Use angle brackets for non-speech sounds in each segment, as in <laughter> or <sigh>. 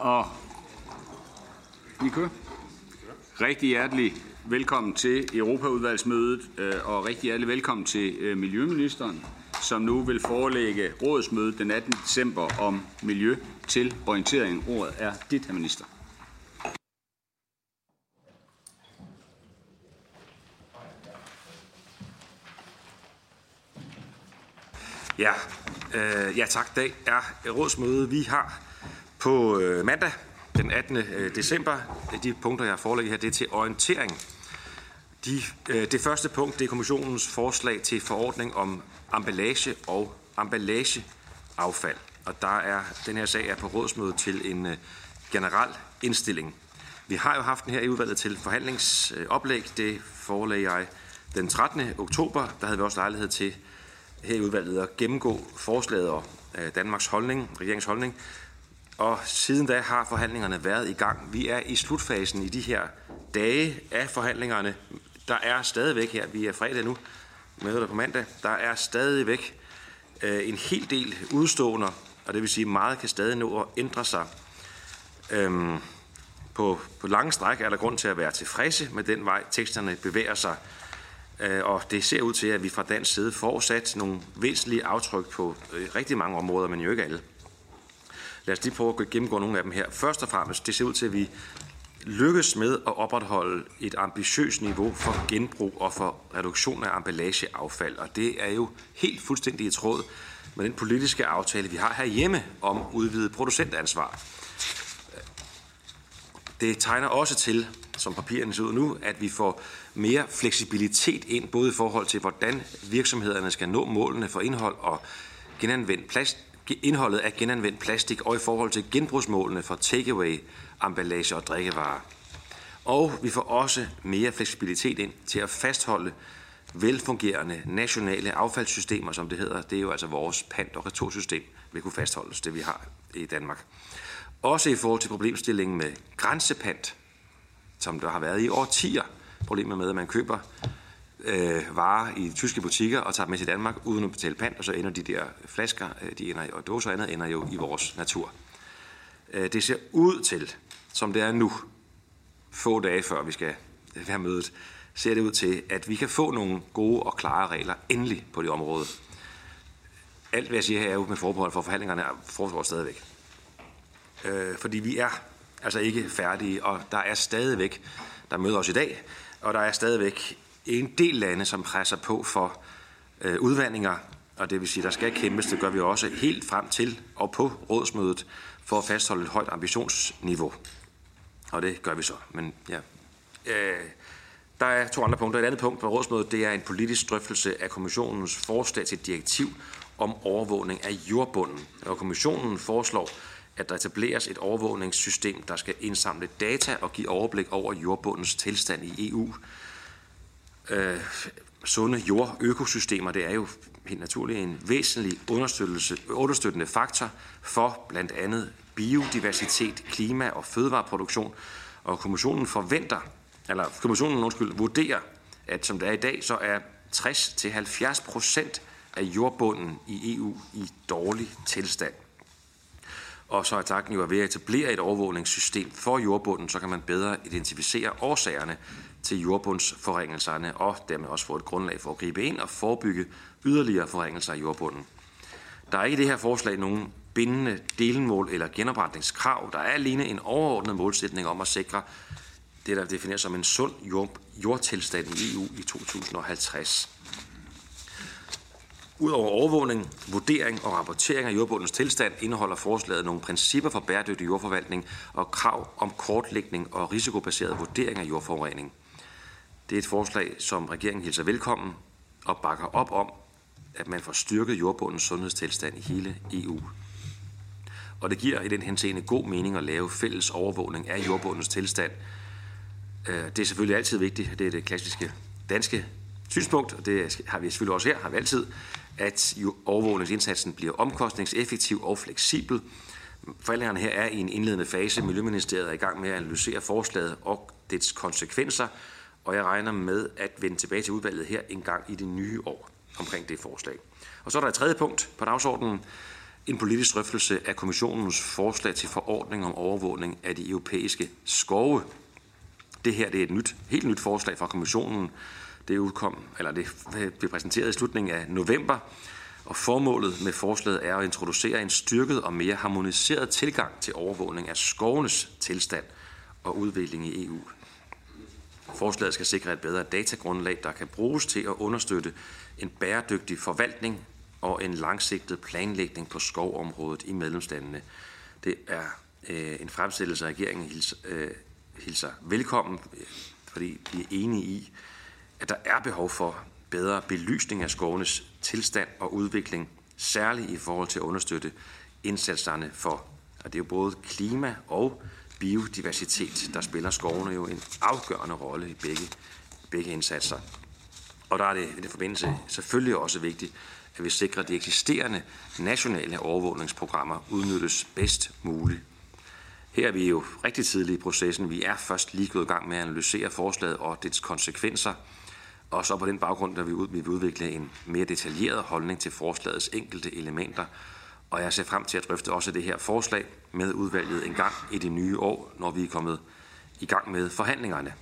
Og vi kører. Rigtig hjertelig velkommen til Europaudvalgsmødet, øh, og rigtig hjertelig velkommen til øh, Miljøministeren, som nu vil forelægge rådsmødet den 18. december om miljø til orientering. Ordet er dit, herr minister. Ja, øh, ja tak. Dag er rådsmøde. Vi har på øh, mandag den 18. Øh, december. Øh, de punkter, jeg forelægger her, det er til orientering. De, øh, det første punkt, det er kommissionens forslag til forordning om emballage og emballageaffald. Og der er, den her sag er på rådsmødet til en øh, generel indstilling. Vi har jo haft den her i udvalget til forhandlingsoplæg. Det forelag jeg den 13. oktober. Der havde vi også lejlighed til her i udvalget at gennemgå forslaget og øh, Danmarks holdning, regeringens holdning. Og siden da har forhandlingerne været i gang. Vi er i slutfasen i de her dage af forhandlingerne. Der er stadigvæk her, vi er fredag nu, møder på mandag, der er stadigvæk øh, en hel del udstående, og det vil sige, at meget kan stadig nå at ændre sig. Øhm, på, på lange stræk er der grund til at være tilfredse med den vej, teksterne bevæger sig. Øh, og det ser ud til, at vi fra dansk side får sat nogle væsentlige aftryk på øh, rigtig mange områder, men jo ikke alle. Lad os lige prøve at gennemgå nogle af dem her. Først og fremmest, det ser ud til, at vi lykkes med at opretholde et ambitiøst niveau for genbrug og for reduktion af emballageaffald. Og det er jo helt fuldstændig i tråd med den politiske aftale, vi har herhjemme om udvidet producentansvar. Det tegner også til, som papirerne ser ud nu, at vi får mere fleksibilitet ind, både i forhold til, hvordan virksomhederne skal nå målene for indhold og genanvendt plast, indholdet af genanvendt plastik og i forhold til genbrugsmålene for takeaway, emballage og drikkevarer. Og vi får også mere fleksibilitet ind til at fastholde velfungerende nationale affaldssystemer, som det hedder. Det er jo altså vores pant- og retursystem, vil kunne fastholdes, det vi har i Danmark. Også i forhold til problemstillingen med grænsepant, som der har været i årtier. Problemet med, at man køber øh, varer i tyske butikker og tager dem med til Danmark uden at betale pant, og så ender de der flasker, øh, de ender, og dåser og andet ender jo i vores natur. Øh, det ser ud til, som det er nu, få dage før vi skal være mødet, ser det ud til, at vi kan få nogle gode og klare regler endelig på det område. Alt, hvad jeg siger her, er jo med forbehold for forhandlingerne, foregår stadigvæk. Øh, fordi vi er altså ikke færdige, og der er stadigvæk, der møder os i dag, og der er stadigvæk en del lande, som presser på for øh, udvandinger, og det vil sige, der skal kæmpes, det gør vi også helt frem til og på rådsmødet for at fastholde et højt ambitionsniveau. Og det gør vi så. Men ja, øh, der er to andre punkter. Et andet punkt på rådsmødet, det er en politisk drøftelse af kommissionens forslag til direktiv om overvågning af jordbunden. Og kommissionen foreslår, at der etableres et overvågningssystem, der skal indsamle data og give overblik over jordbundens tilstand i EU øh, sunde jordøkosystemer, det er jo helt naturligt en væsentlig understøttende faktor for blandt andet biodiversitet, klima og fødevareproduktion. Og kommissionen forventer, eller kommissionen undskyld, vurderer, at som det er i dag, så er 60-70 procent af jordbunden i EU i dårlig tilstand. Og så er tanken jo at ved at etablere et overvågningssystem for jordbunden, så kan man bedre identificere årsagerne til jordbundsforringelserne og dermed også få et grundlag for at gribe ind og forebygge yderligere forringelser af jordbunden. Der er ikke i det her forslag nogen bindende delmål eller genopretningskrav. Der er alene en overordnet målsætning om at sikre det, der defineres som en sund jord, jordtilstand i EU i 2050. Udover overvågning, vurdering og rapportering af jordbundens tilstand indeholder forslaget nogle principper for bæredygtig jordforvaltning og krav om kortlægning og risikobaseret vurdering af jordforurening. Det er et forslag, som regeringen hilser velkommen og bakker op om, at man får styrket jordbundens sundhedstilstand i hele EU. Og det giver i den henseende god mening at lave fælles overvågning af jordbundens tilstand. Øh, det er selvfølgelig altid vigtigt, det er det klassiske danske synspunkt, og det har vi selvfølgelig også her, har vi altid, at overvågningsindsatsen bliver omkostningseffektiv og fleksibel. Forhandlingerne her er i en indledende fase. Miljøministeriet er i gang med at analysere forslaget og dets konsekvenser, og jeg regner med at vende tilbage til udvalget her en gang i det nye år omkring det forslag. Og så er der et tredje punkt på dagsordenen. en politisk drøftelse af kommissionens forslag til forordning om overvågning af de europæiske skove. Det her det er et nyt, helt nyt forslag fra kommissionen. Det udkom, eller det øh, blev præsenteret i slutningen af november, og formålet med forslaget er at introducere en styrket og mere harmoniseret tilgang til overvågning af skovenes tilstand og udvikling i EU. Forslaget skal sikre et bedre datagrundlag, der kan bruges til at understøtte en bæredygtig forvaltning og en langsigtet planlægning på skovområdet i medlemslandene. Det er øh, en fremsættelse, regeringen hilser, øh, hilser velkommen, fordi vi er enige i, at der er behov for bedre belysning af skovenes tilstand og udvikling, særligt i forhold til at understøtte indsatserne for, og det er jo både klima og biodiversitet, der spiller skovene jo en afgørende rolle i begge, begge indsatser. Og der er det i den forbindelse selvfølgelig også vigtigt, at vi sikrer, at de eksisterende nationale overvågningsprogrammer udnyttes bedst muligt. Her er vi jo rigtig tidligt i processen. Vi er først lige gået i gang med at analysere forslaget og dets konsekvenser. Og så på den baggrund, der vi vil udvikle en mere detaljeret holdning til forslagets enkelte elementer. Og jeg ser frem til at drøfte også det her forslag med udvalget en gang i det nye år, når vi er kommet i gang med forhandlingerne.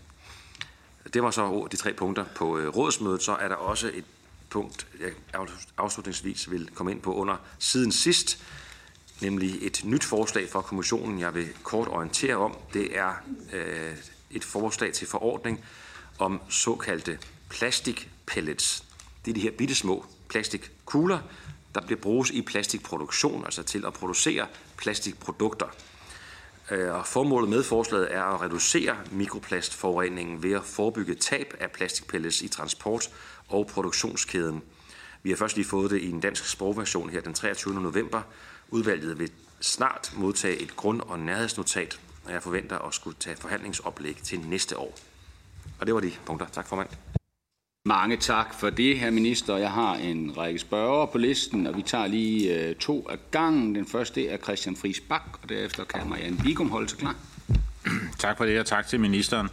Det var så de tre punkter på øh, rådsmødet. Så er der også et punkt, jeg afslutningsvis vil komme ind på under siden sidst, nemlig et nyt forslag fra kommissionen, jeg vil kort orientere om. Det er øh, et forslag til forordning om såkaldte plastikpellets. Det er de her bitte små plastikkugler, der bliver bruges i plastikproduktion, altså til at producere plastikprodukter. Øh, og formålet med forslaget er at reducere mikroplastforureningen ved at forebygge tab af plastikpellets i transport- og produktionskæden. Vi har først lige fået det i en dansk sprogversion her den 23. november. Udvalget vil snart modtage et grund- og nærhedsnotat, og jeg forventer at skulle tage forhandlingsoplæg til næste år. Og det var de punkter. Tak formand. Mange tak for det, her minister. Jeg har en række spørgere på listen, og vi tager lige øh, to af gangen. Den første er Christian Friis Bak, og derefter kan Marianne Bigum holde sig klar. <clears throat> Tak for det, og tak til ministeren.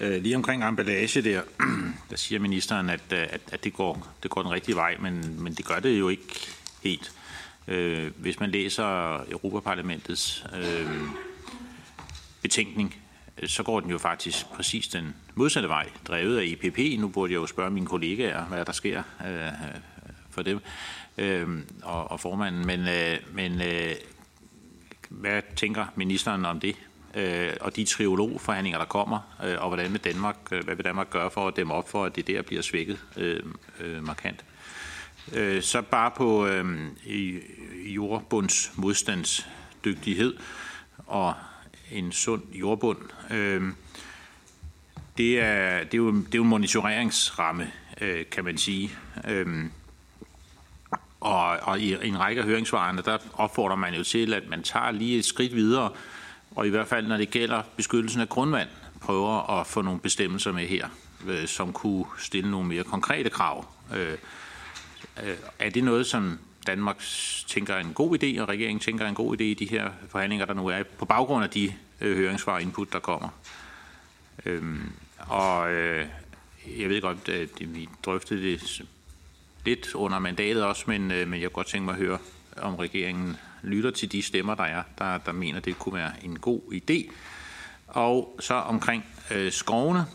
Øh, lige omkring emballage der, <clears throat> der siger ministeren, at, øh, at, at det, går, det går den rigtige vej, men, men det gør det jo ikke helt. Øh, hvis man læser Europaparlamentets øh, betænkning, så går den jo faktisk præcis den modsatte vej, drevet af EPP. Nu burde jeg jo spørge mine kollegaer, hvad der sker øh, for dem øh, og, og formanden. Men, øh, men øh, hvad tænker ministeren om det? Øh, og de triologforhandlinger, der kommer, øh, og hvordan med Danmark, øh, hvad vil Danmark gøre for at dem op for, at det der bliver svækket øh, øh, markant? Øh, så bare på øh, i, jordbunds modstandsdygtighed og en sund jordbund. Øh, det, er, det, er jo, det er jo en monitoreringsramme, øh, kan man sige. Øhm, og, og i, en række af høringsvarene, der opfordrer man jo til, at man tager lige et skridt videre, og i hvert fald når det gælder beskyttelsen af grundvand, prøver at få nogle bestemmelser med her, øh, som kunne stille nogle mere konkrete krav. Øh, øh, er det noget, som Danmark tænker er en god idé, og regeringen tænker er en god idé i de her forhandlinger, der nu er, på baggrund af de øh, høringssvar og input, der kommer? Øhm, og øh, jeg ved godt, at øh, vi drøftede det lidt under mandatet også, men, øh, men jeg kunne godt tænke mig at høre, om regeringen lytter til de stemmer, der er, der, der mener, det kunne være en god idé. Og så omkring øh, skovene,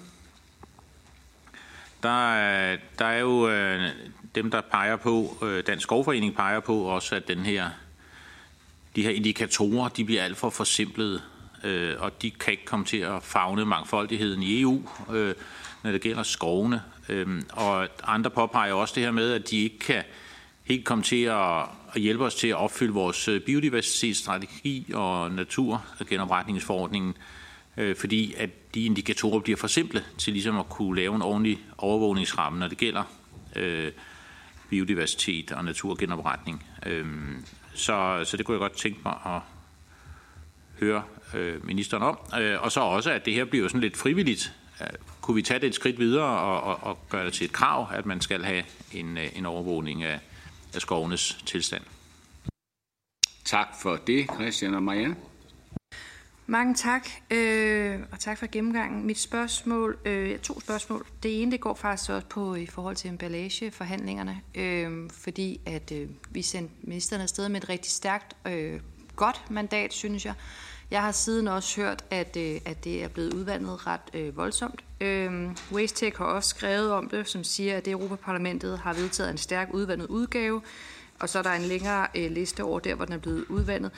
der, der er jo øh, dem, der peger på, øh, Dansk Skovforening peger på også, at den her, de her indikatorer, de bliver alt for forsimplede, øh, og de kan ikke komme til at fagne mangfoldigheden i EU, øh, når det gælder skovene. Øh, og andre påpeger også det her med, at de ikke kan helt komme til at, at hjælpe os til at opfylde vores øh, biodiversitetsstrategi og naturgenopretningsforordningen, øh, fordi at de indikatorer bliver for simple til ligesom at kunne lave en ordentlig overvågningsramme, når det gælder øh, biodiversitet og naturgenopretning. Øh, så, så det kunne jeg godt tænke mig at høre øh, ministeren om. Øh, og så også, at det her bliver sådan lidt frivilligt. Øh, kunne vi tage det et skridt videre og, og, og gøre det til et krav, at man skal have en, øh, en overvågning af, af skovenes tilstand? Tak for det, Christian og Marianne. Mange tak, øh, og tak for gennemgangen. Mit spørgsmål, øh, to spørgsmål. Det ene det går faktisk også på i forhold til emballageforhandlingerne, øh, fordi at øh, vi sendte ministeren afsted med et rigtig stærkt, øh, godt mandat, synes jeg. Jeg har siden også hørt, at, øh, at det er blevet udvandet ret øh, voldsomt. Øh, Wastetech har også skrevet om det, som siger, at det Europaparlamentet har vedtaget en stærk udvandet udgave, og så er der en længere øh, liste over der, hvor den er blevet udvandet.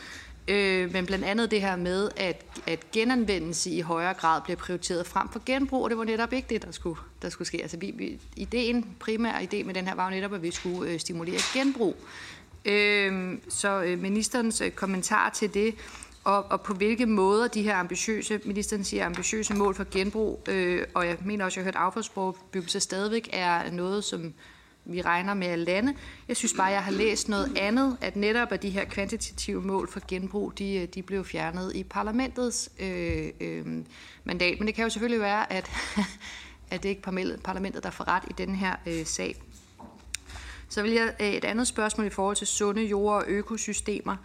Øh, men blandt andet det her med, at, at genanvendelse i højere grad bliver prioriteret frem for genbrug, og det var netop ikke det, der skulle, der skulle ske. Altså, vi, vi, ideen, primær idé med den her var jo netop, at vi skulle øh, stimulere genbrug. Øh, så øh, ministerens øh, kommentar til det, og, og på hvilke måder de her ambitiøse, ministeren siger ambitiøse mål for genbrug, øh, og jeg mener også, at jeg har hørt affaldsbrugbyggelse stadigvæk er noget, som vi regner med at lande. Jeg synes bare, jeg har læst noget andet, at netop at de her kvantitative mål for genbrug, de, de blev fjernet i parlamentets øh, øh, mandat. Men det kan jo selvfølgelig være, at, <laughs> at det ikke er parlamentet, der får ret i den her øh, sag. Så vil jeg øh, et andet spørgsmål i forhold til sunde jord- og økosystemer.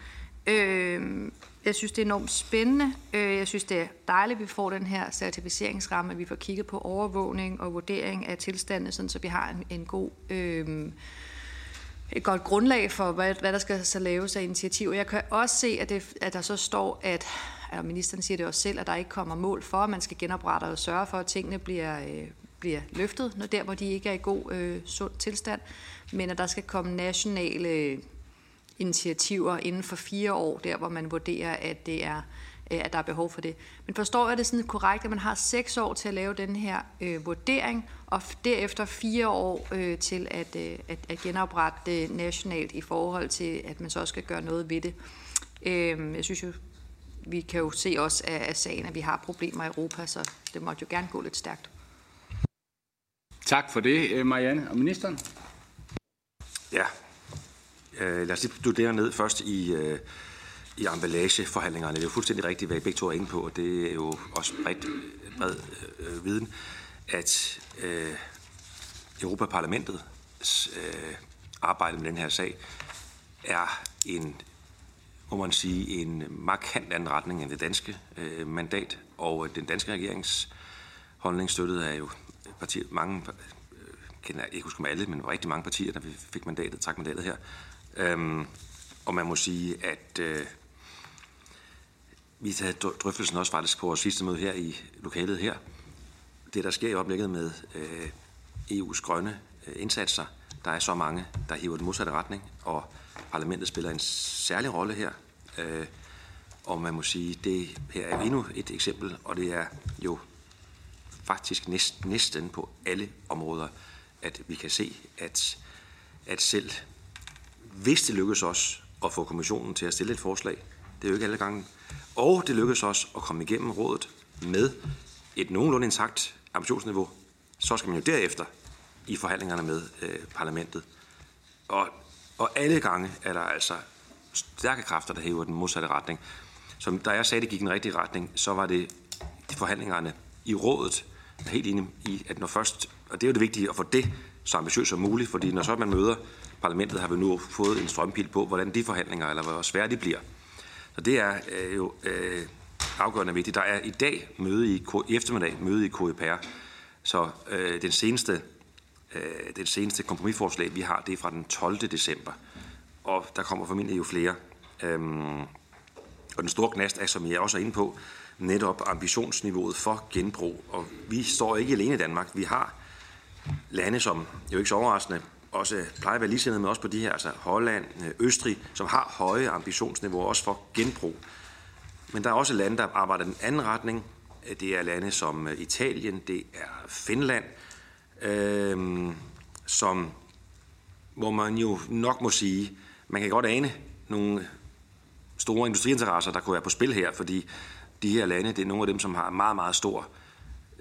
Øh, jeg synes, det er enormt spændende. Øh, jeg synes, det er dejligt, at vi får den her certificeringsramme, at vi får kigget på overvågning og vurdering af tilstande, sådan, så vi har en, en god... Øh, et godt grundlag for, hvad, hvad der skal så laves af initiativer. Jeg kan også se, at, det, at der så står, at, at ministeren siger det også selv, at der ikke kommer mål for, at man skal genoprette og sørge for, at tingene bliver, øh, bliver løftet, når der, hvor de ikke er i god øh, sund tilstand, men at der skal komme nationale initiativer inden for fire år, der hvor man vurderer, at, det er, øh, at der er behov for det. Men forstår jeg det sådan korrekt, at man har seks år til at lave den her øh, vurdering, og derefter fire år øh, til at, øh, at, at genoprette det nationalt i forhold til, at man så også skal gøre noget ved det. Øh, jeg synes jo, vi kan jo se også af, af sagen, at vi har problemer i Europa, så det måtte jo gerne gå lidt stærkt. Tak for det, øh, Marianne. Og ministeren? Ja, Øh, lad os lige studere ned først i, øh, i emballageforhandlingerne. Det er jo fuldstændig rigtigt, hvad I begge to er inde på, og det er jo også bredt, bred øh, viden, at øh, Europaparlamentets øh, arbejde med den her sag er en, må man sige, en markant anden retning end det danske øh, mandat, og øh, den danske regerings holdning støttet af jo partier, mange, øh, kender jeg ikke huske mig alle, men rigtig mange partier, der fik mandatet, trak mandatet her, Øhm, og man må sige, at øh, vi havde drøftelsen også faktisk på vores sidste møde her i lokalet her. Det, der sker i øjeblikket med øh, EU's grønne øh, indsatser, der er så mange, der hiver den modsatte retning, og parlamentet spiller en særlig rolle her. Øh, og man må sige, det her er endnu et eksempel, og det er jo faktisk næsten, næsten på alle områder, at vi kan se, at, at selv hvis det lykkes os at få kommissionen til at stille et forslag, det er jo ikke alle gange, og det lykkes os at komme igennem rådet med et nogenlunde intakt ambitionsniveau, så skal man jo derefter i forhandlingerne med øh, parlamentet. Og, og alle gange er der altså stærke kræfter, der hæver den modsatte retning. Så da jeg sagde, at det gik i den rigtige retning, så var det de forhandlingerne i rådet, helt enig i, at når først, og det er jo det vigtige, at få det så ambitiøst som muligt, fordi når så man møder parlamentet, har vi nu fået en strømpil på, hvordan de forhandlinger, eller hvor svære de bliver. Så det er øh, jo øh, afgørende vigtigt. Der er i dag møde i, i eftermiddag møde i KIPR, så øh, den seneste øh, den seneste kompromisforslag, vi har, det er fra den 12. december. Og der kommer formentlig jo flere. Øhm, og den store knast er, som jeg også er inde på, netop ambitionsniveauet for genbrug. Og vi står ikke alene i Danmark. Vi har lande, som jo ikke så overraskende også plejer at være ligesindede med os på de her, altså Holland, øh, Østrig, som har høje ambitionsniveauer også for genbrug. Men der er også lande, der arbejder i den anden retning. Øh, det er lande som øh, Italien, det er Finland, øh, som, hvor man jo nok må sige, man kan godt ane nogle store industriinteresser, der kunne være på spil her, fordi de her lande, det er nogle af dem, som har meget, meget stor Øh,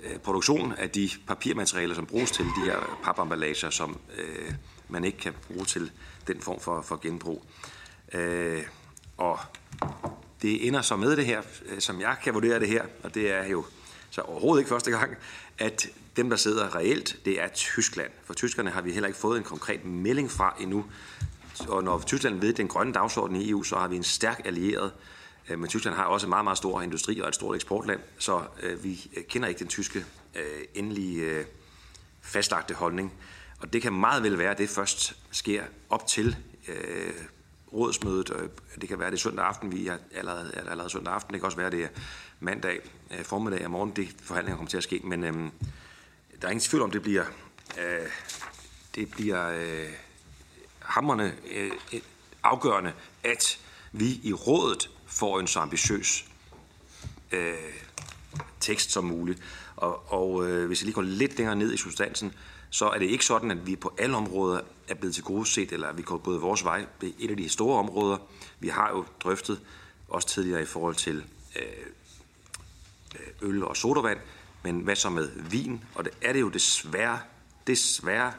Øh, produktion af de papirmaterialer, som bruges til de her papemballager, som øh, man ikke kan bruge til den form for, for genbrug. Øh, og det ender så med det her, øh, som jeg kan vurdere det her, og det er jo så overhovedet ikke første gang, at dem, der sidder reelt, det er Tyskland. For tyskerne har vi heller ikke fået en konkret melding fra endnu. Og når Tyskland ved den grønne dagsorden i EU, så har vi en stærk allieret Øh, Øh, men Tyskland har også en meget, meget stor industri og et stort eksportland, så øh, vi øh, kender ikke den tyske endelige fastlagte holdning. Og det kan meget vel være, at det først sker op til øh, rådsmødet. Det kan være, det er søndag aften, vi er allerede, er allerede søndag aften. Det kan også være, det er mandag øh, formiddag og morgen, det forhandlinger kommer til at ske. Men øh, der er ingen tvivl om, det bliver, øh, det bliver øh, hammerne øh, afgørende, at vi i rådet får en så ambitiøs øh, tekst som muligt. Og, og øh, hvis jeg lige går lidt længere ned i substansen, så er det ikke sådan, at vi på alle områder er blevet til gode set, eller at vi går både vores vej. Det er et af de store områder. Vi har jo drøftet også tidligere i forhold til øh, øh, øl og sodavand, men hvad så med vin? Og det er det jo desværre, desværre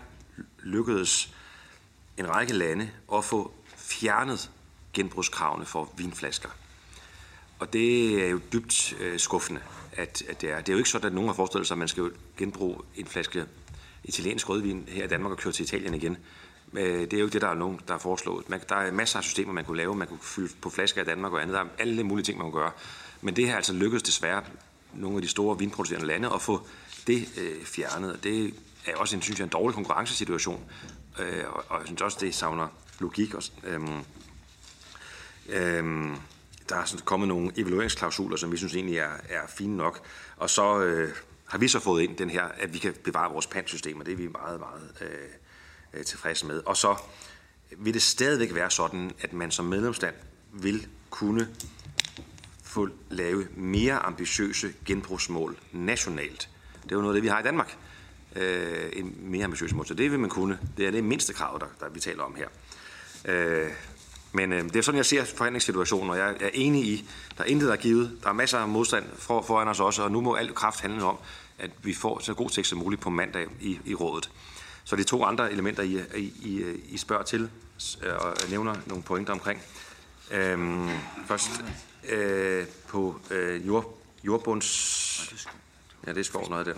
lykkedes en række lande at få fjernet genbrugskravene for vinflasker. Og det er jo dybt øh, skuffende, at, at det er. Det er jo ikke sådan, at nogen har forestillet sig, at man skal genbruge en flaske italiensk rødvin her i Danmark og køre til Italien igen. Øh, det er jo ikke det, der er nogen, der har foreslået. Man, der er masser af systemer, man kunne lave. Man kunne fylde på flasker i Danmark og andet. Der er alle mulige ting, man kunne gøre. Men det har altså lykkedes desværre nogle af de store vinproducerende lande at få det øh, fjernet. Det er også en, synes jeg, en dårlig konkurrencesituation. Øh, og, og jeg synes også, det savner logik. Og, øh, øh, der er sådan kommet nogle evalueringsklausuler, som vi synes egentlig er, er fine nok. Og så øh, har vi så fået ind den her, at vi kan bevare vores pantsystem, og det er vi meget, meget øh, øh, tilfredse med. Og så vil det stadigvæk være sådan, at man som medlemsland vil kunne få lave mere ambitiøse genbrugsmål nationalt. Det er jo noget af det, vi har i Danmark. Øh, en mere ambitiøs mål. Så det vil man kunne. Det er det mindste krav, der, der vi taler om her. Øh, men øh, det er sådan, jeg ser forhandlingssituationen, og jeg er enig i, der er intet, der er givet. Der er masser af modstand for, foran os også, og nu må alt kraft handle om, at vi får så god tekst som muligt på mandag i, i rådet. Så de to andre elementer, I, I, I, spørger til, øh, og nævner nogle pointer omkring. Øhm, først øh, på øh, jord, jordbunds... Ja, det er skov noget der.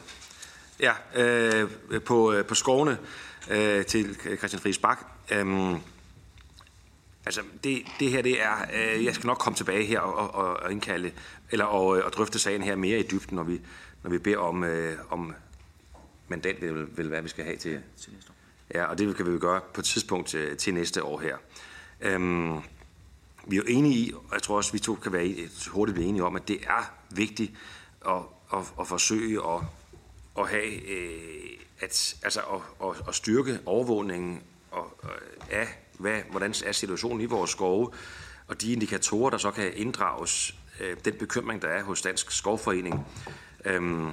Ja, øh, på, øh, på skovene øh, til Christian Friis Bak. Øh, Altså, det, det her, det er, øh, jeg skal nok komme tilbage her og, og, og indkalde, eller og, og drøfte sagen her mere i dybden, når vi, når vi beder om, øh, om mandat, vil, vil være, vi skal have til, til næste år. Ja, og det kan vi jo gøre på et tidspunkt til, til næste år her. Øhm, vi er jo enige i, og jeg tror også, vi to kan være hurtigt blive enige om, at det er vigtigt at, at, at forsøge at, at have, øh, at, altså at, at, at styrke overvågningen og, af hvad, hvordan er situationen i vores skove, og de indikatorer, der så kan inddrages, øh, den bekymring, der er hos Dansk Skovforening, Øhm,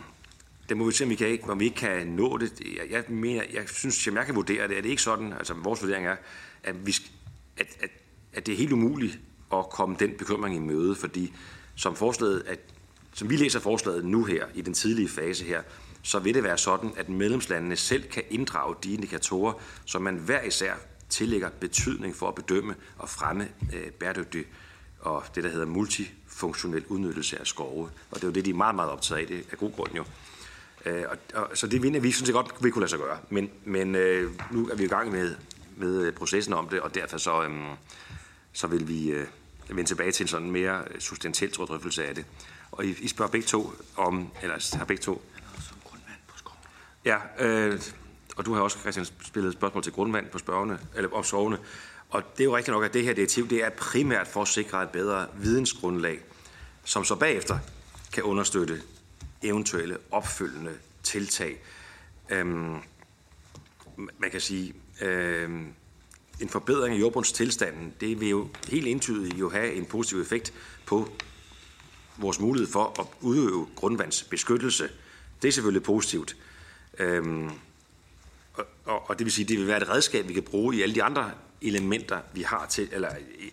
det må vi se, om vi, kan om vi ikke kan nå det. Jeg, jeg, mener, jeg synes, at jeg kan vurdere det. Er det ikke sådan, altså vores vurdering er, at, vi, at, at, at det er helt umuligt at komme den bekymring i møde, fordi som, forslaget, at, som vi læser forslaget nu her, i den tidlige fase her, så vil det være sådan, at medlemslandene selv kan inddrage de indikatorer, som man hver især tillægger betydning for at bedømme og fremme øh, bæredygtig og det, der hedder multifunktionel udnyttelse af skove. Og det er jo det, de er meget, meget optaget af, det er god grund jo. Øh, og, og, så det vinder vi synes jeg godt vi kunne lade sig gøre. Men, men øh, nu er vi i gang med, med processen om det, og derfor så, øh, så vil vi øh, vende tilbage til en sådan mere substantiel drøftelse af det. Og I, I spørger begge to om, eller har begge to... Ja, øh, og du har også, Christian, spillet spørgsmål til grundvand på spørgene, eller op sovende. Og det er jo rigtigt nok, at det her direktiv det er primært for at sikre et bedre vidensgrundlag, som så bagefter kan understøtte eventuelle opfølgende tiltag. Øhm, man kan sige, øhm, en forbedring af jordbundstilstanden, det vil jo helt entydigt jo have en positiv effekt på vores mulighed for at udøve grundvandsbeskyttelse. Det er selvfølgelig positivt. Øhm, og, og det vil sige, det vil være et redskab, vi kan bruge i alle de andre elementer, vi har til, eller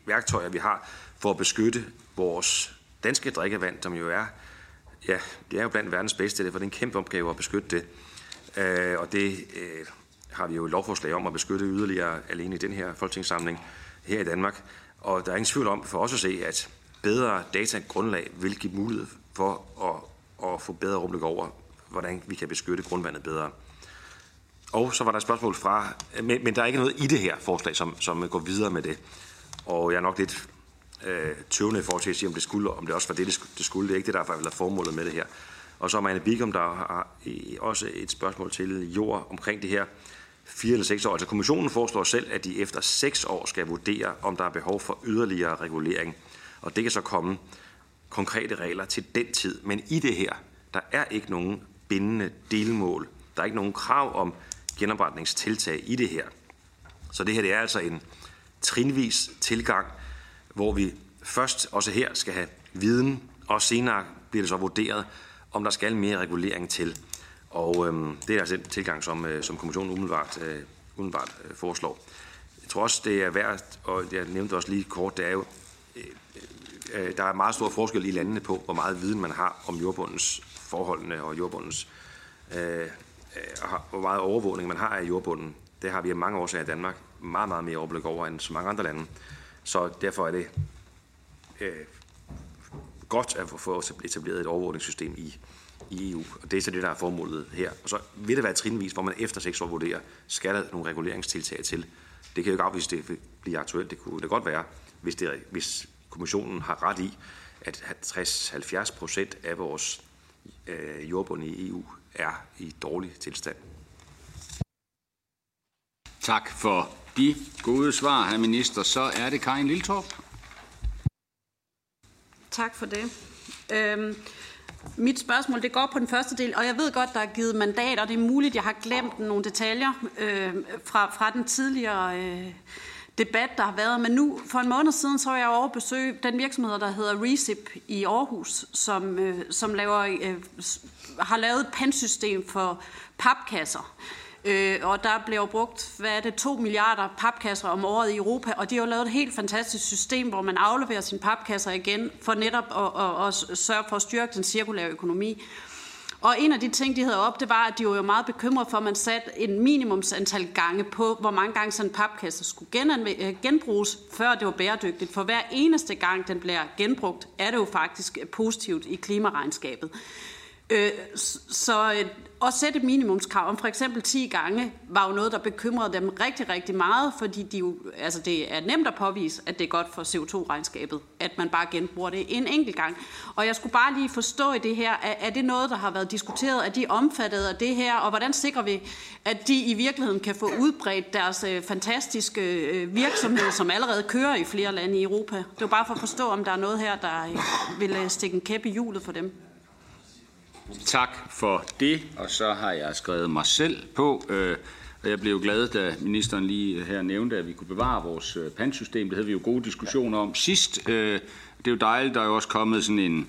værktøjer, vi har for at beskytte vores danske drikkevand, som jo er, ja, det er jo blandt verdens bedste, det er en kæmpe opgave at beskytte det. Øh, og det øh, har vi jo et lovforslag om at beskytte yderligere alene i den her folketingssamling her i Danmark. Og der er ingen tvivl om for os at se, at bedre datagrundlag vil give mulighed for at, at få bedre overblik over, hvordan vi kan beskytte grundvandet bedre. Og så var der et spørgsmål fra, men, men der er ikke noget i det her forslag, som, som går videre med det. Og jeg er nok lidt øh, tøvende i forhold til at sige, om det, skulle, om det også var det, det skulle. Det er ikke det, der har været formålet med det her. Og så er Marianne Bigum, der har også et spørgsmål til jord omkring det her 4 eller 6 år. Altså kommissionen foreslår selv, at de efter 6 år skal vurdere, om der er behov for yderligere regulering. Og det kan så komme konkrete regler til den tid. Men i det her, der er ikke nogen bindende delmål. Der er ikke nogen krav om genopretningstiltag i det her. Så det her det er altså en trinvis tilgang, hvor vi først også her skal have viden, og senere bliver det så vurderet, om der skal mere regulering til. Og øhm, det er altså den tilgang, som, øh, som kommissionen umiddelbart, øh, umiddelbart øh, foreslår. Jeg tror også, det er værd, og jeg nævnte også lige kort, det er jo, øh, øh, der er meget stor forskel i landene på, hvor meget viden man har om jordbundens forholdene og jordbundens, øh, øh, hvor meget overvågning man har af jordbunden. Det har vi af mange årsager i Danmark meget, meget mere overblik over end så mange andre lande. Så derfor er det øh, godt at få etableret et overvågningssystem i, i EU. Og det er så det, der er formålet her. Og så vil det være trinvis, hvor man efter seks år vurderer, skal der nogle reguleringstiltag til. Det kan jo ikke afvise, det bliver aktuelt. Det kunne det godt være, hvis, det, hvis kommissionen har ret i, at 60-70 procent af vores øh, jordbund i EU er i dårlig tilstand. Tak for de gode svar, herr minister. Så er det Karin Liltorp. Tak for det. Øhm, mit spørgsmål det går på den første del, og jeg ved godt, der er givet mandat, og det er muligt, jeg har glemt nogle detaljer øh, fra, fra den tidligere øh, debat, der har været. Men nu, for en måned siden, så var jeg over besøg den virksomhed, der hedder Recip i Aarhus, som, øh, som laver, øh, har lavet et pansystem for papkasser. Øh, og der bliver brugt, hvad er det, 2 milliarder papkasser om året i Europa, og de har jo lavet et helt fantastisk system, hvor man afleverer sine papkasser igen, for netop at, at, at sørge for at styrke den cirkulære økonomi. Og en af de ting, de havde op, det var, at de var jo meget bekymrede for, at man satte en minimumsantal gange på, hvor mange gange sådan en papkasse skulle øh, genbruges, før det var bæredygtigt. For hver eneste gang, den bliver genbrugt, er det jo faktisk positivt i klimaregnskabet. Øh, så øh, at sætte minimumskrav om for eksempel 10 gange, var jo noget, der bekymrede dem rigtig, rigtig meget, fordi de jo, altså det er nemt at påvise, at det er godt for CO2-regnskabet, at man bare genbruger det en enkelt gang. Og jeg skulle bare lige forstå i det her, er, er det noget, der har været diskuteret, at de omfattet af det her, og hvordan sikrer vi, at de i virkeligheden kan få udbredt deres øh, fantastiske øh, virksomhed, som allerede kører i flere lande i Europa? Det var bare for at forstå, om der er noget her, der øh, vil øh, stikke en kæp i hjulet for dem. Tak for det, og så har jeg skrevet mig selv på. Øh, og jeg blev glad, da ministeren lige her nævnte, at vi kunne bevare vores øh, pantsystem. Det havde vi jo gode diskussioner om sidst. Øh, det er jo dejligt, der er jo også kommet sådan en,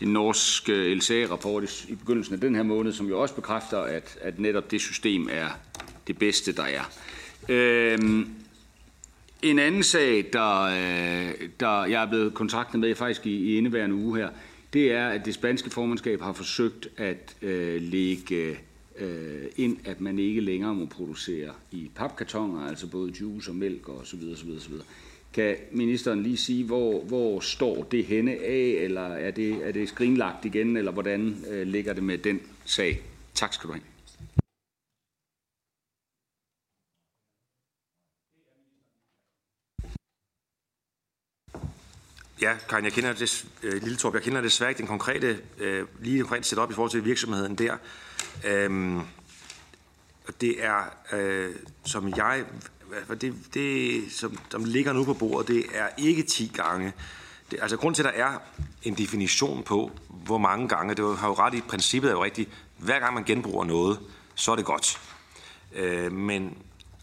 en norsk øh, LCA-rapport i begyndelsen af den her måned, som jo også bekræfter, at, at netop det system er det bedste, der er. Øhm, en anden sag, der, øh, der jeg er blevet kontaktet med faktisk i, i indeværende uge her, det er, at det spanske formandskab har forsøgt at øh, lægge øh, ind, at man ikke længere må producere i papkartoner, altså både juice og mælk og så videre, så videre, så videre. Kan ministeren lige sige, hvor, hvor står det henne af, eller er det, er det skrinlagt igen, eller hvordan øh, ligger det med den sag? Tak skal du have. Ja, Karin, jeg kender det, øh, Lille Torb, jeg kender desværre ikke den konkrete, øh, lige konkret setup i forhold til virksomheden der. Øhm, det er, øh, som jeg, det, det som, som ligger nu på bordet, det er ikke 10 gange. Det, altså grund til, at der er en definition på, hvor mange gange, det har jo ret i, princippet er jo rigtigt, hver gang man genbruger noget, så er det godt. Øh, men,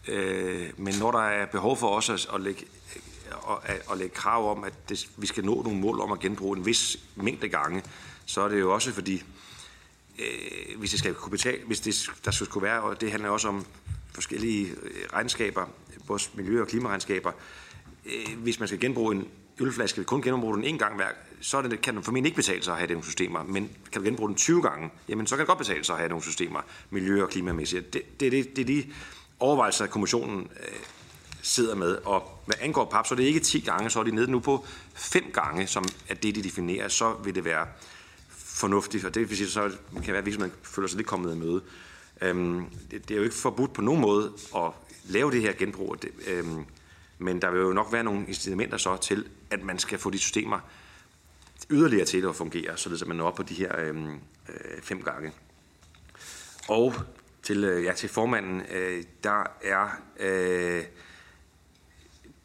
øh, men når der er behov for også at, at lægge at, at lægge krav om, at det, vi skal nå nogle mål om at genbruge en vis mængde gange, så er det jo også fordi, øh, hvis det skal kunne betale, hvis det, der skulle kunne være, og det handler også om forskellige øh, regnskaber, både miljø- og klimaregnskaber, øh, hvis man skal genbruge en ølflaske, kun genbruge den en gang hver, så det, kan den formentlig ikke betale sig at have nogle systemer, men kan du genbruge den 20 gange, jamen så kan det godt betale sig at have nogle systemer, miljø- og klimamæssigt. Det, det, det, det er de overvejelser, kommissionen øh, sidder med. Og hvad angår pap, så er det ikke 10 gange, så er de nede nu på 5 gange, som er det, de definerer. Så vil det være fornuftigt, og det vil sige, så kan være, at virksomheden føler sig lidt kommet i møde. Øhm, det, det, er jo ikke forbudt på nogen måde at lave det her genbrug. Det, øhm, Men der vil jo nok være nogle incitamenter så til, at man skal få de systemer yderligere til at fungere, således at man når op på de her øhm, øh, fem gange. Og til, øh, ja, til formanden, øh, der er... Øh,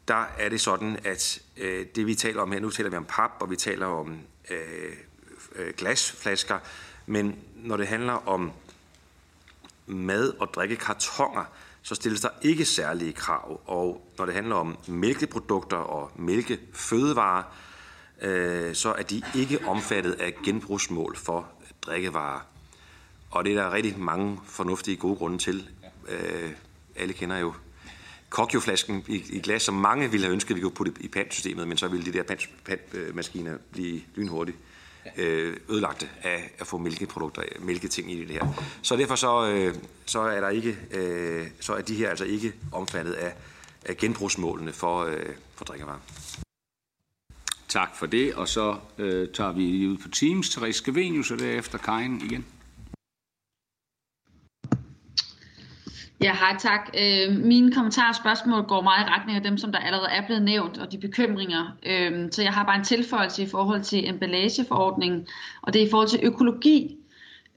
der er det sådan, at øh, det vi taler om her, nu taler vi om pap, og vi taler om øh, øh, glasflasker, men når det handler om mad- og drikkekartoner, så stilles der ikke særlige krav. Og når det handler om mælkeprodukter og mælkefødevarer, øh, så er de ikke omfattet af genbrugsmål for drikkevarer. Og det er der rigtig mange fornuftige gode grunde til. Øh, alle kender jo kokjoflasken i, i glas, som mange ville have ønsket, at vi kunne putte i pantsystemet, men så ville de der pantmaskiner blive lynhurtigt øh, ødelagte af at få mælkeprodukter, mælketing i det her. Så derfor så, øh, så er der ikke, øh, så er de her altså ikke omfattet af, af genbrugsmålene for, øh, for drikkevarer. Tak for det, og så øh, tager vi ud på Teams. Therese Skavenius, og derefter Karin igen. Ja, hej tak. Øh, mine kommentarer og spørgsmål går meget i retning af dem, som der allerede er blevet nævnt, og de bekymringer. Øh, så jeg har bare en tilføjelse i forhold til emballageforordningen, og det er i forhold til økologi.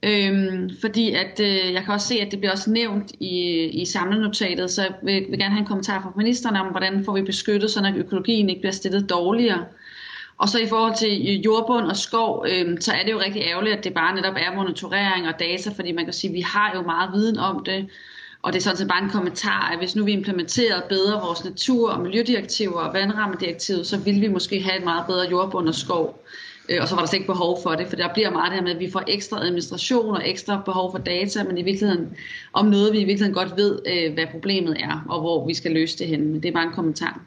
Øhm, fordi at øh, jeg kan også se, at det bliver også nævnt i, i samlenotatet, så jeg vil, vil gerne have en kommentar fra ministeren om, hvordan får vi beskyttet, så at økologien ikke bliver stillet dårligere. Og så i forhold til øh, jordbund og skov, øh, så er det jo rigtig ærgerligt, at det bare netop er monitorering og data, fordi man kan sige, at vi har jo meget viden om det. Og det er sådan set bare en kommentar, at hvis nu vi implementerede bedre vores natur- og miljødirektiver og vandrammedirektivet, så ville vi måske have et meget bedre jordbund og skov. Øh, og så var der slet ikke behov for det, for der bliver meget det her med, at vi får ekstra administration og ekstra behov for data, men i virkeligheden om noget, vi i virkeligheden godt ved, øh, hvad problemet er, og hvor vi skal løse det henne. Men det er bare en kommentar.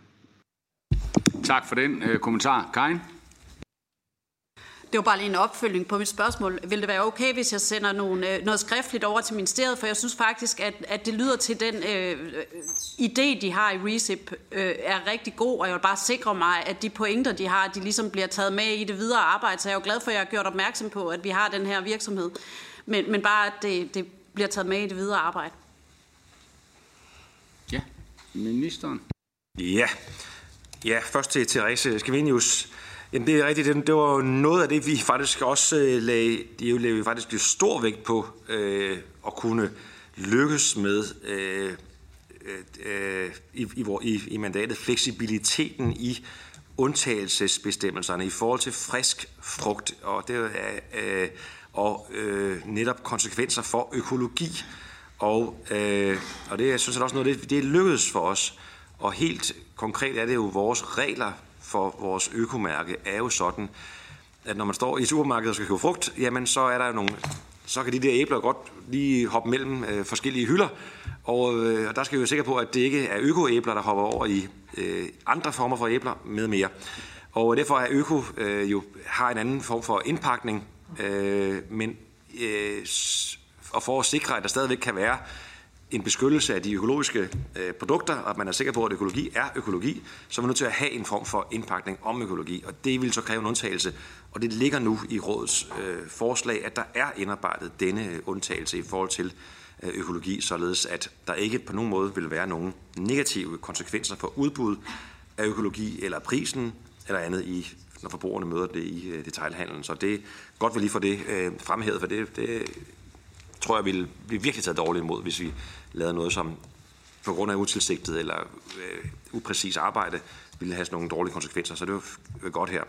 Tak for den øh, kommentar. Karin? Det var bare lige en opfølging på mit spørgsmål. Vil det være okay, hvis jeg sender nogle, øh, noget skriftligt over til ministeriet? For jeg synes faktisk, at, at det lyder til den øh, idé, de har i RECIP, øh, er rigtig god, og jeg vil bare sikre mig, at de pointer, de har, de ligesom bliver taget med i det videre arbejde. Så jeg er jo glad for, at jeg har gjort opmærksom på, at vi har den her virksomhed. Men, men bare, at det, det bliver taget med i det videre arbejde. Ja, ministeren. Ja, ja først til Therese Skavenius. Jamen det er rigtigt, det, det var noget af det, vi faktisk også øh, lagde, det lagde vi faktisk stor vægt på øh, at kunne lykkes med øh, øh, øh i, i, i, i mandatet, fleksibiliteten i undtagelsesbestemmelserne i forhold til frisk frugt, og, det, øh, og øh, netop konsekvenser for økologi. Og, øh, og det jeg synes set også noget, det, det er lykkedes for os. Og helt konkret er det jo vores regler for vores økomærke er jo sådan, at når man står i supermarkedet og skal købe frugt, jamen så er der jo nogle så kan de der æbler godt lige hoppe mellem øh, forskellige hylder. Og, øh, og der skal vi være sikre på, at det ikke er økoæbler, der hopper over i øh, andre former for æbler med mere. Og derfor er øko øh, jo har en anden form for indpakning, øh, men øh, og for at sikre, at der stadigvæk kan være en beskyttelse af de økologiske øh, produkter, og at man er sikker på, at økologi er økologi, så er man nødt til at have en form for indpakning om økologi, og det vil så kræve en undtagelse. Og det ligger nu i rådets øh, forslag, at der er indarbejdet denne øh, undtagelse i forhold til øh, økologi, således at der ikke på nogen måde vil være nogen negative konsekvenser for udbud af økologi eller prisen eller andet i når forbrugerne møder det i øh, detailhandlen. Så det er godt, vi lige får det øh, fremhævet, for det, det tror jeg ville blive virkelig taget dårligt imod, hvis vi lavede noget, som på grund af utilsigtet eller øh, upræcis arbejde ville have sådan nogle dårlige konsekvenser. Så det var godt her.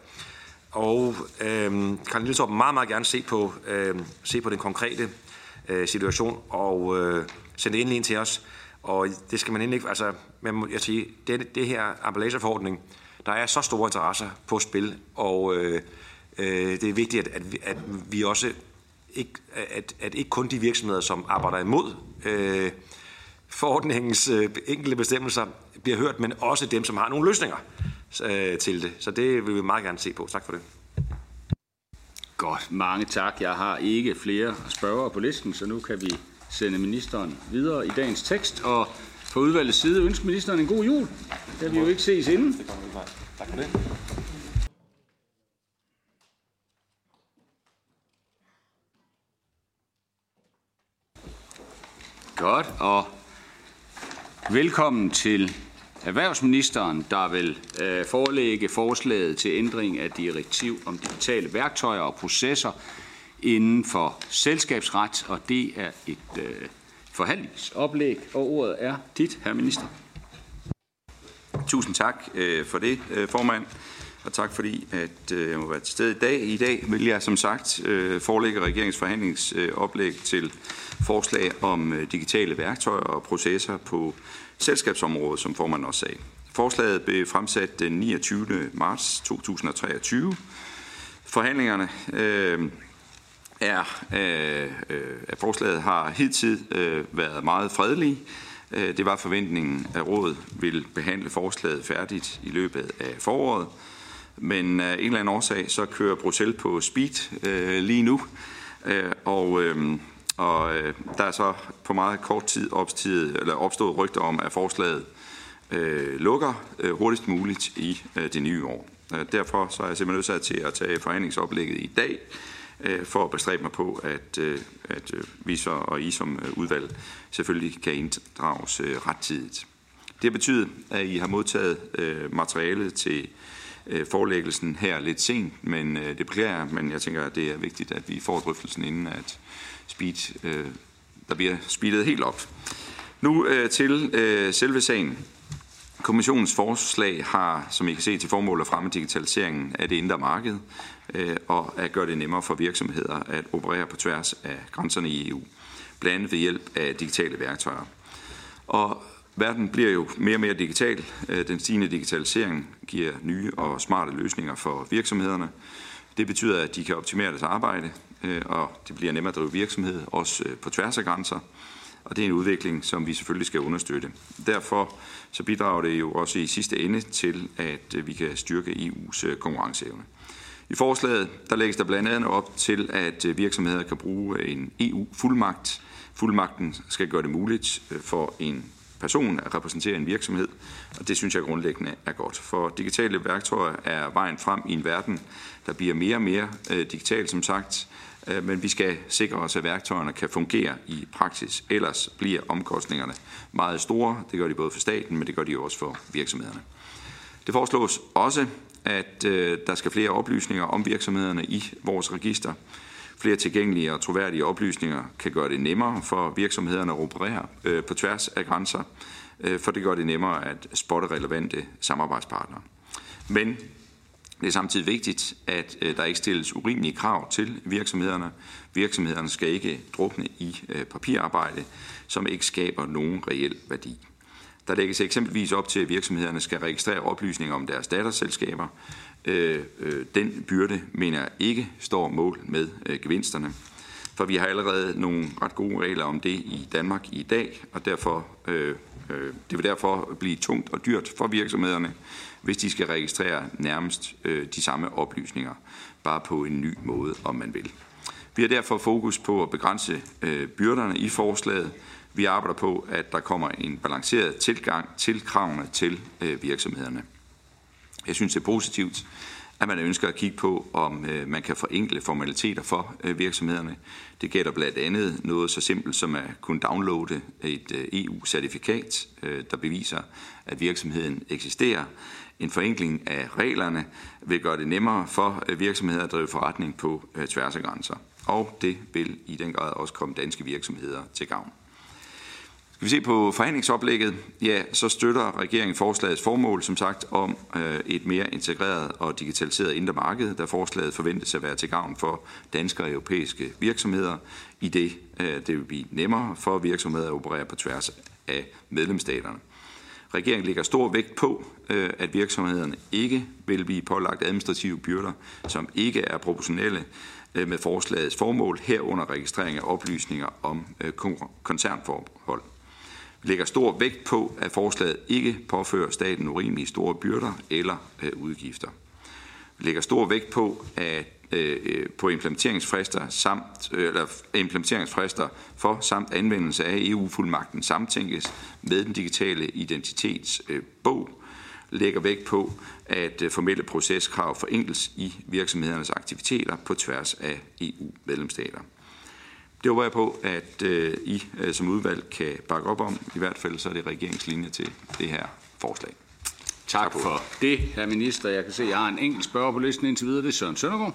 Og øh, Karin Lilletorp meget, meget gerne se på, øh, se på den konkrete øh, situation og øh, sende det endelig ind til os. Og det skal man endelig ikke, altså, man må jeg sige, det, det her emballageforordning, der er så store interesser på spil, og øh, øh, det er vigtigt, at, at, at vi også ikke, at, at ikke kun de virksomheder, som arbejder imod øh, forordningens øh, enkelte bestemmelser, bliver hørt, men også dem, som har nogle løsninger øh, til det. Så det vil vi meget gerne se på. Tak for det. Godt, mange tak. Jeg har ikke flere spørgere på listen, så nu kan vi sende ministeren videre i dagens tekst. Og på udvalgets side ønsker ministeren en god jul. Det har vi jo ikke ses inden. Tak for det. Godt, og velkommen til erhvervsministeren, der vil øh, forelægge forslaget til ændring af direktiv om digitale værktøjer og processer inden for selskabsret, og det er et øh, forhandlingsoplæg, og ordet er dit, herr minister. Tusind tak øh, for det, øh, formand. Og tak fordi, at øh, jeg må være til stede i dag. I dag vil jeg som sagt øh, forelægge regeringens forhandlingsoplæg til forslag om øh, digitale værktøjer og processer på selskabsområdet, som formanden også sagde. Forslaget blev fremsat den 29. marts 2023. Forhandlingerne øh, er, øh, øh at forslaget har hidtil øh, været meget fredelige. Det var forventningen, at rådet ville behandle forslaget færdigt i løbet af foråret. Men af en eller anden årsag, så kører Bruxelles på speed øh, lige nu. Øh, og, øh, og øh, der er så på meget kort tid opstået, eller opstået rygter om, at forslaget øh, lukker øh, hurtigst muligt i øh, det nye år. Øh, derfor så er jeg simpelthen nødt til at tage forhandlingsoplægget i dag, øh, for at bestræbe mig på, at, øh, at øh, vi så og I som øh, udvalg selvfølgelig kan inddrages øh, rettidigt. Det betyder, at I har modtaget øh, materialet til øh, forelæggelsen her lidt sent, men øh, det beklager men jeg tænker, at det er vigtigt, at vi får drøftelsen inden, at speed, øh, der bliver speedet helt op. Nu øh, til øh, selve sagen. Kommissionens forslag har, som I kan se, til formål at fremme digitaliseringen af det indre marked øh, og at gøre det nemmere for virksomheder at operere på tværs af grænserne i EU, blandt andet ved hjælp af digitale værktøjer. Og verden bliver jo mere og mere digital. Øh, den stigende digitalisering giver nye og smarte løsninger for virksomhederne. Det betyder, at de kan optimere deres arbejde, øh, og det bliver nemmere at drive virksomhed, også øh, på tværs af grænser. Og det er en udvikling, som vi selvfølgelig skal understøtte. Derfor så bidrager det jo også i sidste ende til, at vi kan styrke EU's konkurrenceevne. I forslaget der lægges der blandt andet op til, at virksomheder kan bruge en EU-fuldmagt. Fuldmagten skal gøre det muligt for en person at repræsentere en virksomhed, og det synes jeg grundlæggende er godt. For digitale værktøjer er vejen frem i en verden, der bliver mere og mere øh, digital, som sagt, Øh, men vi skal sikre os, at værktøjerne kan fungere i praksis. Ellers bliver omkostningerne meget store. Det gør de både for staten, men det gør de også for virksomhederne. Det foreslås også, at øh, der skal flere oplysninger om virksomhederne i vores register. Flere tilgængelige og troværdige oplysninger kan gøre det nemmere for virksomhederne at operere øh, på tværs af grænser, øh, for det gør det nemmere at spotte relevante samarbejdspartnere. Men det er samtidig vigtigt, at øh, der ikke stilles urimelige krav til virksomhederne. Virksomhederne skal ikke drukne i øh, papirarbejde, som ikke skaber nogen reel værdi. Der lægges eksempelvis op til, at virksomhederne skal registrere oplysninger om deres datterselskaber. Øh, øh, den byrde mener jeg ikke står mål med øh, gevinsterne. For vi har allerede nogle ret gode regler om det i Danmark i dag, og derfor, øh, øh, det vil derfor blive tungt og dyrt for virksomhederne, hvis de skal registrere nærmest øh, de samme oplysninger, bare på en ny måde, om man vil. Vi har derfor fokus på at begrænse øh, byrderne i forslaget. Vi arbejder på, at der kommer en balanceret tilgang til kravene til øh, virksomhederne. Jeg synes, det er positivt, at man ønsker at kigge på, om øh, man kan forenkle formaliteter for øh, virksomhederne. Det gælder blandt andet noget så simpelt som at kunne downloade et øh, EU-certifikat, øh, der beviser, at virksomheden eksisterer. En forenkling af reglerne vil gøre det nemmere for øh, virksomheder at drive forretning på øh, tværs af grænser. Og det vil i den grad også komme danske virksomheder til gavn. Skal vi se på forhandlingsoplægget, ja, så støtter regeringen forslagets formål, som sagt, om øh, et mere integreret og digitaliseret indre marked, der forslaget forventes at være til gavn for danske og europæiske virksomheder, i det øh, det vil blive nemmere for virksomheder at operere på tværs af medlemsstaterne. Regeringen lægger stor vægt på, øh, at virksomhederne ikke vil blive pålagt administrative byrder, som ikke er proportionelle øh, med forslagets formål, herunder registrering af oplysninger om øh, koncernforhold. Vi lægger stor vægt på, at forslaget ikke påfører staten urimelige store byrder eller øh, udgifter. Vi lægger stor vægt på, at øh, øh, på implementeringsfrister samt eller implementeringsfrister for samt anvendelse af EU-fuldmagten samtænkes med den digitale identitetsbog lægger vægt på, at formelle proceskrav forenkles i virksomhedernes aktiviteter på tværs af EU-medlemsstater. Det håber jeg på, at øh, I øh, som udvalg kan bakke op om. I hvert fald så er det regeringslinje til det her forslag. Tak for det, herr minister. Jeg kan se, at jeg har en enkelt spørger på listen indtil videre. Det er Søren Søndergaard.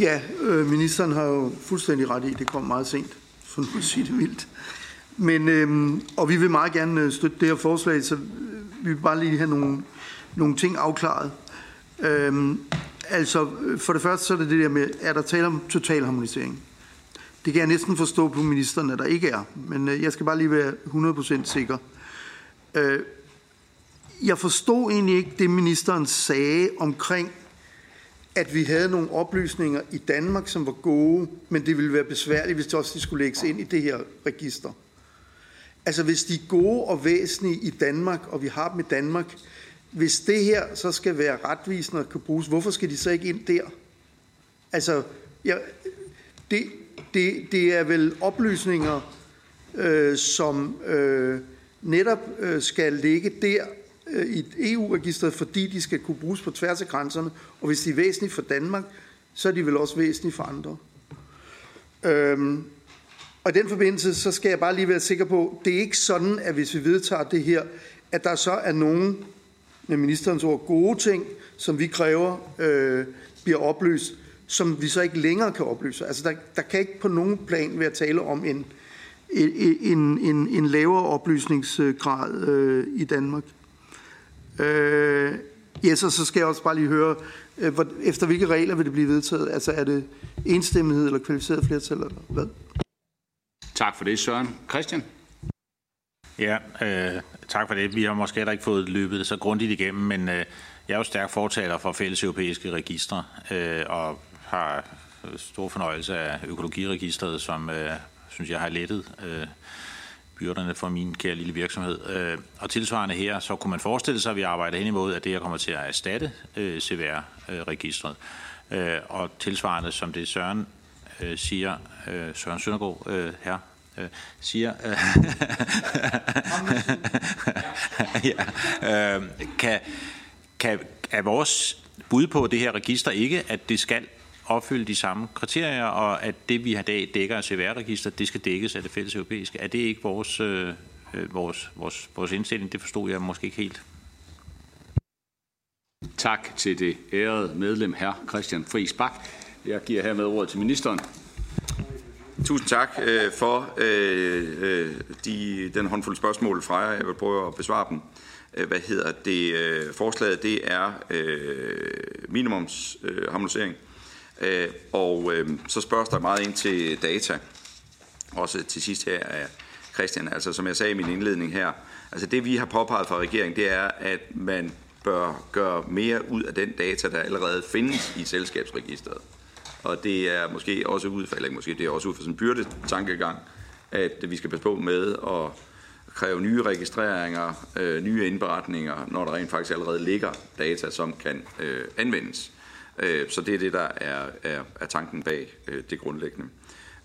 Ja, øh, ministeren har jo fuldstændig ret i, det kom meget sent, for nu at sige det vildt. Men, øh, og vi vil meget gerne øh, støtte det her forslag, så vi vil bare lige have nogle, nogle ting afklaret. Øh, altså, for det første så er det det der med, er der tale om total harmonisering? Det kan jeg næsten forstå på ministeren, at der ikke er, men øh, jeg skal bare lige være 100% sikker. Øh, jeg forstod egentlig ikke det, ministeren sagde omkring at vi havde nogle oplysninger i Danmark, som var gode, men det ville være besværligt, hvis det også de skulle lægges ind i det her register. Altså hvis de er gode og væsentlige i Danmark, og vi har dem i Danmark, hvis det her så skal være retvisende og kan bruges, hvorfor skal de så ikke ind der? Altså, ja, det, det, det er vel oplysninger, øh, som øh, netop øh, skal ligge der, Øh, i EU-registret, e fordi de skal kunne bruges på tværs af grænserne. Og hvis de er væsentlige for Danmark, så er de vel også væsentlige for andre. Øhm, og i den forbindelse, så skal jeg bare lige være sikker på, det er ikke sådan, at hvis vi vedtager det her, at der så er nogen, med ministerens ord, gode ting, som vi kræver øh, bliver oplyst, som vi så ikke længere kan oplyse. Altså der, der kan ikke på nogen plan være tale om en, en, en, en lavere oplysningsgrad øh, i Danmark. Øh, ja, så, så skal jeg også bare lige høre, øh, hvor, efter hvilke regler vil det blive vedtaget? Altså er det enstemmighed eller kvalificeret flertal eller hvad? Tak for det, Søren. Christian? Ja, øh, tak for det. Vi har måske heller ikke fået løbet det så grundigt igennem, men øh, jeg er jo stærk fortaler for fælles europæiske registre, øh, og har øh, stor fornøjelse af økologiregistret, som øh, synes jeg har lettet øh, byrderne for min kære lille virksomhed. Øh, og tilsvarende her, så kunne man forestille sig, at vi arbejder hen imod, at det her kommer til at erstatte øh, CVR-registret. Øh, og tilsvarende, som det Søren øh, siger, øh, Søren Søndergaard her, siger, <laughs> ja, kan, kan, er vores bud på det her register ikke, at det skal opfylde de samme kriterier, og at det, vi har dag dækker af CVR-register, det skal dækkes af det fælles europæiske. Er det ikke vores, øh, vores, vores, vores indstilling? Det forstod jeg måske ikke helt. Tak til det ærede medlem, her Christian Friis Bak. Jeg giver hermed ordet til ministeren. Tusind tak øh, for øh, øh de, den håndfuld spørgsmål fra jer. Jeg vil prøve at besvare dem. Øh, hvad hedder det? Øh, forslaget det er øh, minimumsharmonisering. Øh, Øh, og øh, så spørges der meget ind til data, også til sidst her af Christian. Altså som jeg sagde i min indledning her, altså det vi har påpeget fra regeringen, det er, at man bør gøre mere ud af den data, der allerede findes i selskabsregisteret. Og det er måske også ud fra, eller måske det er også ud fra sådan en byrde tankegang, at vi skal passe på med at kræve nye registreringer, øh, nye indberetninger, når der rent faktisk allerede ligger data, som kan øh, anvendes. Øh, så det er det, der er, er, er tanken bag øh, det grundlæggende.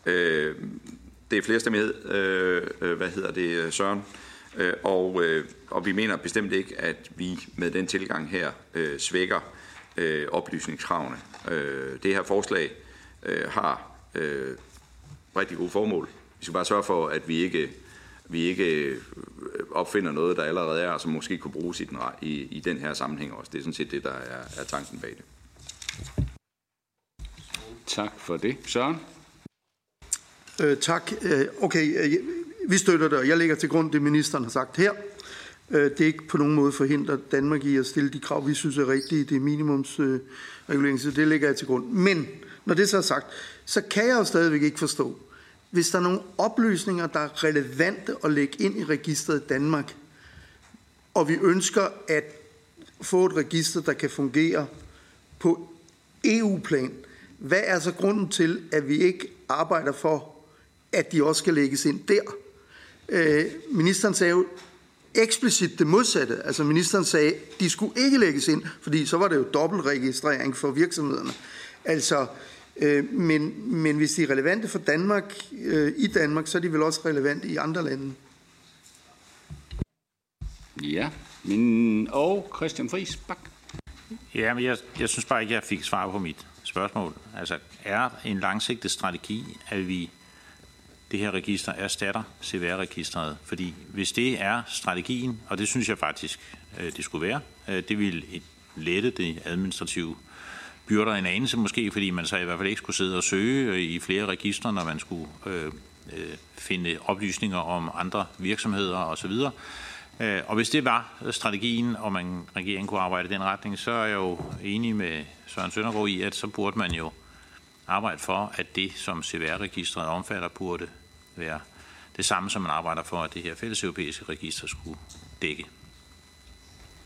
Øh, det er flerstemmighed, øh, øh, hvad hedder det, Søren, Øh, og, øh, og vi mener bestemt ikke, at vi med den tilgang her svækker oplysningskravene. Det her forslag har rigtig gode formål. Vi skal bare sørge for, at vi ikke vi ikke opfinder noget, der allerede er, og som måske kunne bruges i den, i, i den her sammenhæng også. Det er sådan set det, der er, er tanken bag det. Tak for det. Søren? Øh, tak. Øh, okay, øh, vi støtter det, og jeg lægger til grund det, ministeren har sagt her. Øh, det ikke på nogen måde forhindrer Danmark i at stille de krav, vi synes er rigtige. Det er minimumsregulering, så det ligger jeg til grund. Men når det så er sagt, så kan jeg jo stadigvæk ikke forstå, hvis der er nogle oplysninger, der er relevante at lægge ind i registret Danmark, og vi ønsker at få et register, der kan fungere på EU-plan, hvad er så grunden til, at vi ikke arbejder for, at de også skal lægges ind der? Øh, ministeren sagde jo eksplicit det modsatte. Altså ministeren sagde, at de skulle ikke lægges ind, fordi så var det jo dobbeltregistrering for virksomhederne. Altså, øh, men, men hvis de er relevante for Danmark, øh, i Danmark, så er de vel også relevante i andre lande. Ja, men, og Christian Friis, bak. Ja, men jeg, jeg synes bare ikke, jeg fik svar på mit spørgsmål. Altså, er en langsigtet strategi, at vi det her register erstatter CVR-registret. Fordi hvis det er strategien, og det synes jeg faktisk, øh, det skulle være, øh, det vil lette det administrative byrder en anelse måske, fordi man så i hvert fald ikke skulle sidde og søge øh, i flere registre, når man skulle øh, finde oplysninger om andre virksomheder osv. Og hvis det var strategien, og man regeringen kunne arbejde i den retning, så er jeg jo enig med Søren Søndergaard i, at så burde man jo arbejde for, at det, som CVR-registret omfatter, burde være det samme, som man arbejder for, at det her fælles europæiske register skulle dække.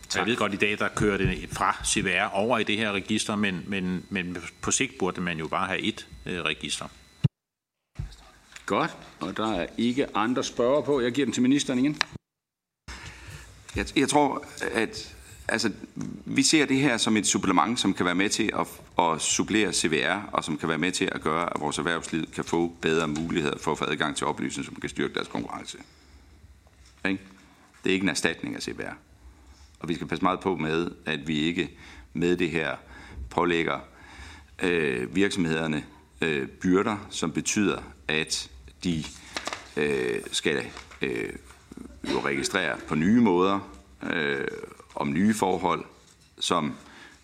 Så jeg ved godt, at i dag der kører det fra CVR over i det her register, men, men, men på sigt burde man jo bare have et øh, register. Godt, og der er ikke andre spørger på. Jeg giver den til ministeren igen. Jeg, jeg tror, at altså, vi ser det her som et supplement, som kan være med til at, at supplere CVR, og som kan være med til at gøre, at vores erhvervsliv kan få bedre muligheder for at få adgang til oplysninger, som kan styrke deres konkurrence. Ikke? Det er ikke en erstatning af CVR. Og vi skal passe meget på med, at vi ikke med det her pålægger øh, virksomhederne øh, byrder, som betyder, at de øh, skal øh, jo registrere på nye måder øh, om nye forhold, som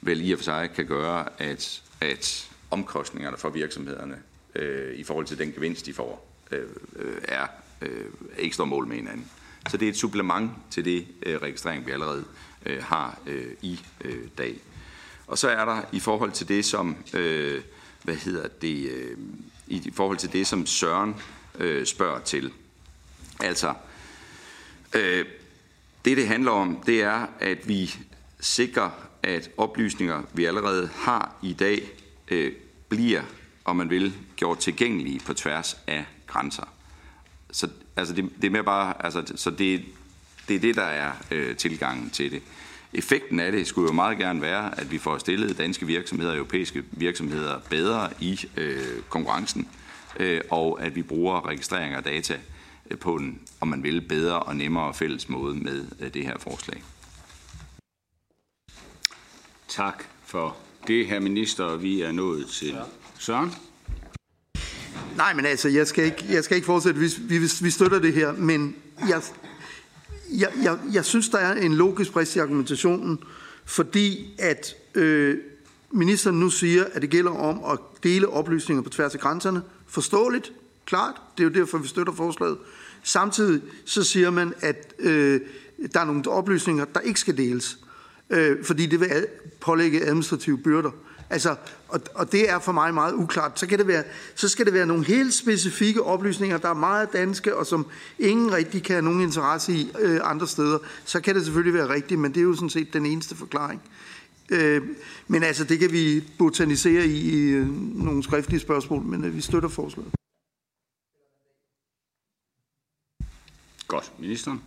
vel i og for sig kan gøre, at, at omkostningerne for virksomhederne øh, i forhold til den gevinst, de får, øh, øh, er øh, ikke står mål med hinanden. Så det er et supplement til det øh, registrering, vi allerede øh, har øh, i øh, dag. Og så er der i forhold til det, som øh, hvad hedder det, øh, i forhold til det, som Søren øh, spørger til. Altså, øh, det det handler om, det er, at vi sikrer, at oplysninger, vi allerede har i dag, øh, bliver, om man vil, gjort tilgængelige på tværs af grænser. Så altså det, det er mere bare, altså, så det, det er det, der er øh, tilgangen til det. Effekten af det skulle jo meget gerne være, at vi får stillet danske virksomheder og europæiske virksomheder bedre i øh, konkurrencen, øh, og at vi bruger registrering af data øh, på en, om man vil, bedre og nemmere fælles måde med øh, det her forslag. Tak for det, her minister. Vi er nået til Søren. Nej, men altså, jeg skal ikke, jeg skal ikke fortsætte, vi, vi, vi støtter det her, men jeg, jeg, jeg, jeg synes, der er en logisk brist i argumentationen, fordi at øh, ministeren nu siger, at det gælder om at dele oplysninger på tværs af grænserne. Forståeligt, klart, det er jo derfor, vi støtter forslaget. Samtidig så siger man, at øh, der er nogle oplysninger, der ikke skal deles, øh, fordi det vil pålægge administrative byrder. Altså, og, og det er for mig meget uklart. Så, kan det være, så skal det være nogle helt specifikke oplysninger, der er meget danske, og som ingen rigtig kan have nogen interesse i øh, andre steder. Så kan det selvfølgelig være rigtigt, men det er jo sådan set den eneste forklaring. Øh, men altså, det kan vi botanisere i, i øh, nogle skriftlige spørgsmål, men øh, vi støtter forslaget. Godt. Ministeren.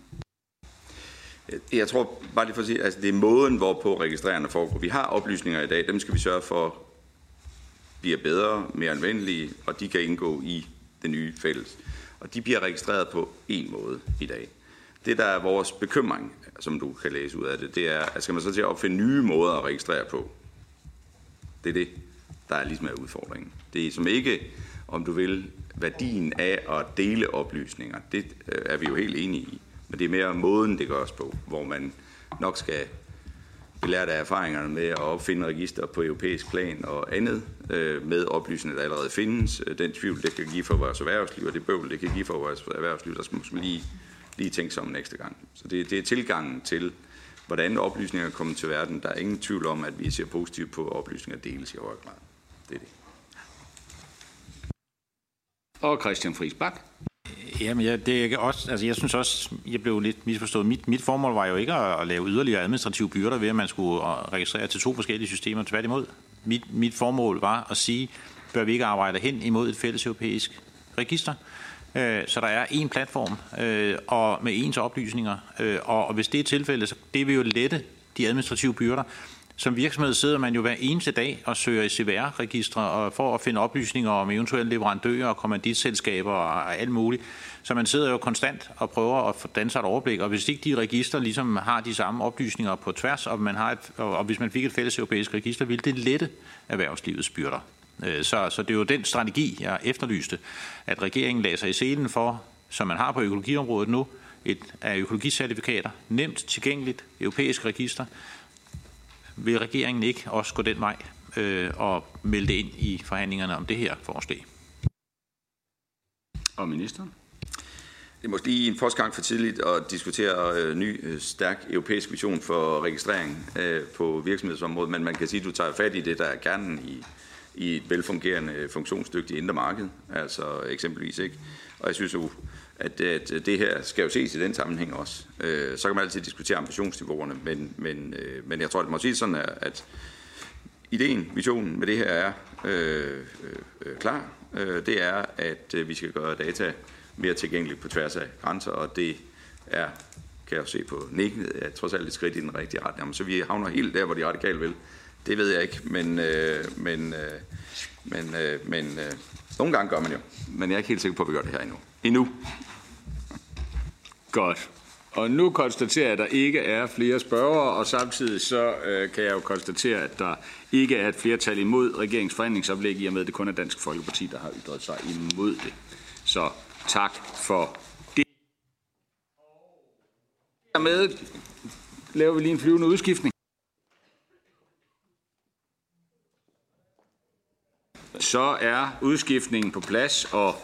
Jeg tror bare lige for at sige, altså det er måden, hvorpå registrerende foregår. Vi har oplysninger i dag, dem skal vi sørge for bliver bedre, mere anvendelige, og de kan indgå i det nye fælles. Og de bliver registreret på en måde i dag. Det, der er vores bekymring, som du kan læse ud af det, det er, at skal man så til at opfinde nye måder at registrere på? Det er det, der er ligesom er udfordringen. Det er som ikke, om du vil, værdien af at dele oplysninger. Det øh, er vi jo helt enige i. Men det er mere måden, det gøres på, hvor man nok skal belært af erfaringerne med at opfinde register på europæisk plan og andet øh, med oplysninger, der allerede findes. Øh, den tvivl, det kan give for vores erhvervsliv, og det bøvl, det kan give for vores erhvervsliv, der skal man lige, lige tænke sig om næste gang. Så det, det er tilgangen til, hvordan oplysninger kommer til verden. Der er ingen tvivl om, at vi ser positivt på, at oplysninger deles i høj grad. Det er det. Og Christian Friis Bak. Jamen, jeg, det er også, altså jeg synes også, jeg blev lidt misforstået. Mit, mit formål var jo ikke at, at lave yderligere administrative byrder ved, at man skulle øh, registrere til to forskellige systemer. Tværtimod, mit, mit formål var at sige, bør vi ikke arbejde hen imod et fælles europæisk register, øh, så der er én platform øh, og med ens oplysninger. Øh, og, og hvis det er tilfældet, så det vil jo lette de administrative byrder. Som virksomhed sidder man jo hver eneste dag og søger i CVR-registre for at finde oplysninger om eventuelle leverandører og kommanditselskaber og alt muligt. Så man sidder jo konstant og prøver at få danset et overblik, og hvis ikke de register ligesom har de samme oplysninger på tværs, og, man har et, og hvis man fik et fælles europæisk register, ville det lette erhvervslivets byrder. Øh, så, så det er jo den strategi, jeg efterlyste, at regeringen lagde sig i selen for, som man har på økologiområdet nu, et af økologicertifikater, nemt tilgængeligt, europæisk register. Vil regeringen ikke også gå den vej øh, og melde det ind i forhandlingerne om det her forslag? Og ministeren? Det er måske lige en første gang for tidligt at diskutere øh, ny, øh, stærk europæisk vision for registrering øh, på virksomhedsområdet, men man kan sige, at du tager fat i det, der er kernen i, i et velfungerende, funktionsdygtigt indre marked, altså eksempelvis ikke. Og jeg synes jo, at, at det her skal jo ses i den sammenhæng også. Øh, så kan man altid diskutere ambitionsniveauerne, men, men, øh, men jeg tror, det må sige sådan, at ideen, visionen med det her er øh, øh, klar. Øh, det er, at øh, vi skal gøre data mere tilgængeligt på tværs af grænser, og det er, kan jeg jo se på nikken, er trods alt et skridt i den rigtige retning. Så vi havner helt der, hvor de radikale vil. Det ved jeg ikke, men, øh, men, øh, men, øh, men øh, nogle gange gør man jo. Men jeg er ikke helt sikker på, at vi gør det her endnu. Endnu. Godt. Og nu konstaterer jeg, at der ikke er flere spørgere, og samtidig så øh, kan jeg jo konstatere, at der ikke er et flertal imod regeringens forhandlingsoplæg, i og med at det kun er Dansk Folkeparti, der har ytret sig imod det. Så tak for det. Dermed laver vi lige en flyvende udskiftning. Så er udskiftningen på plads, og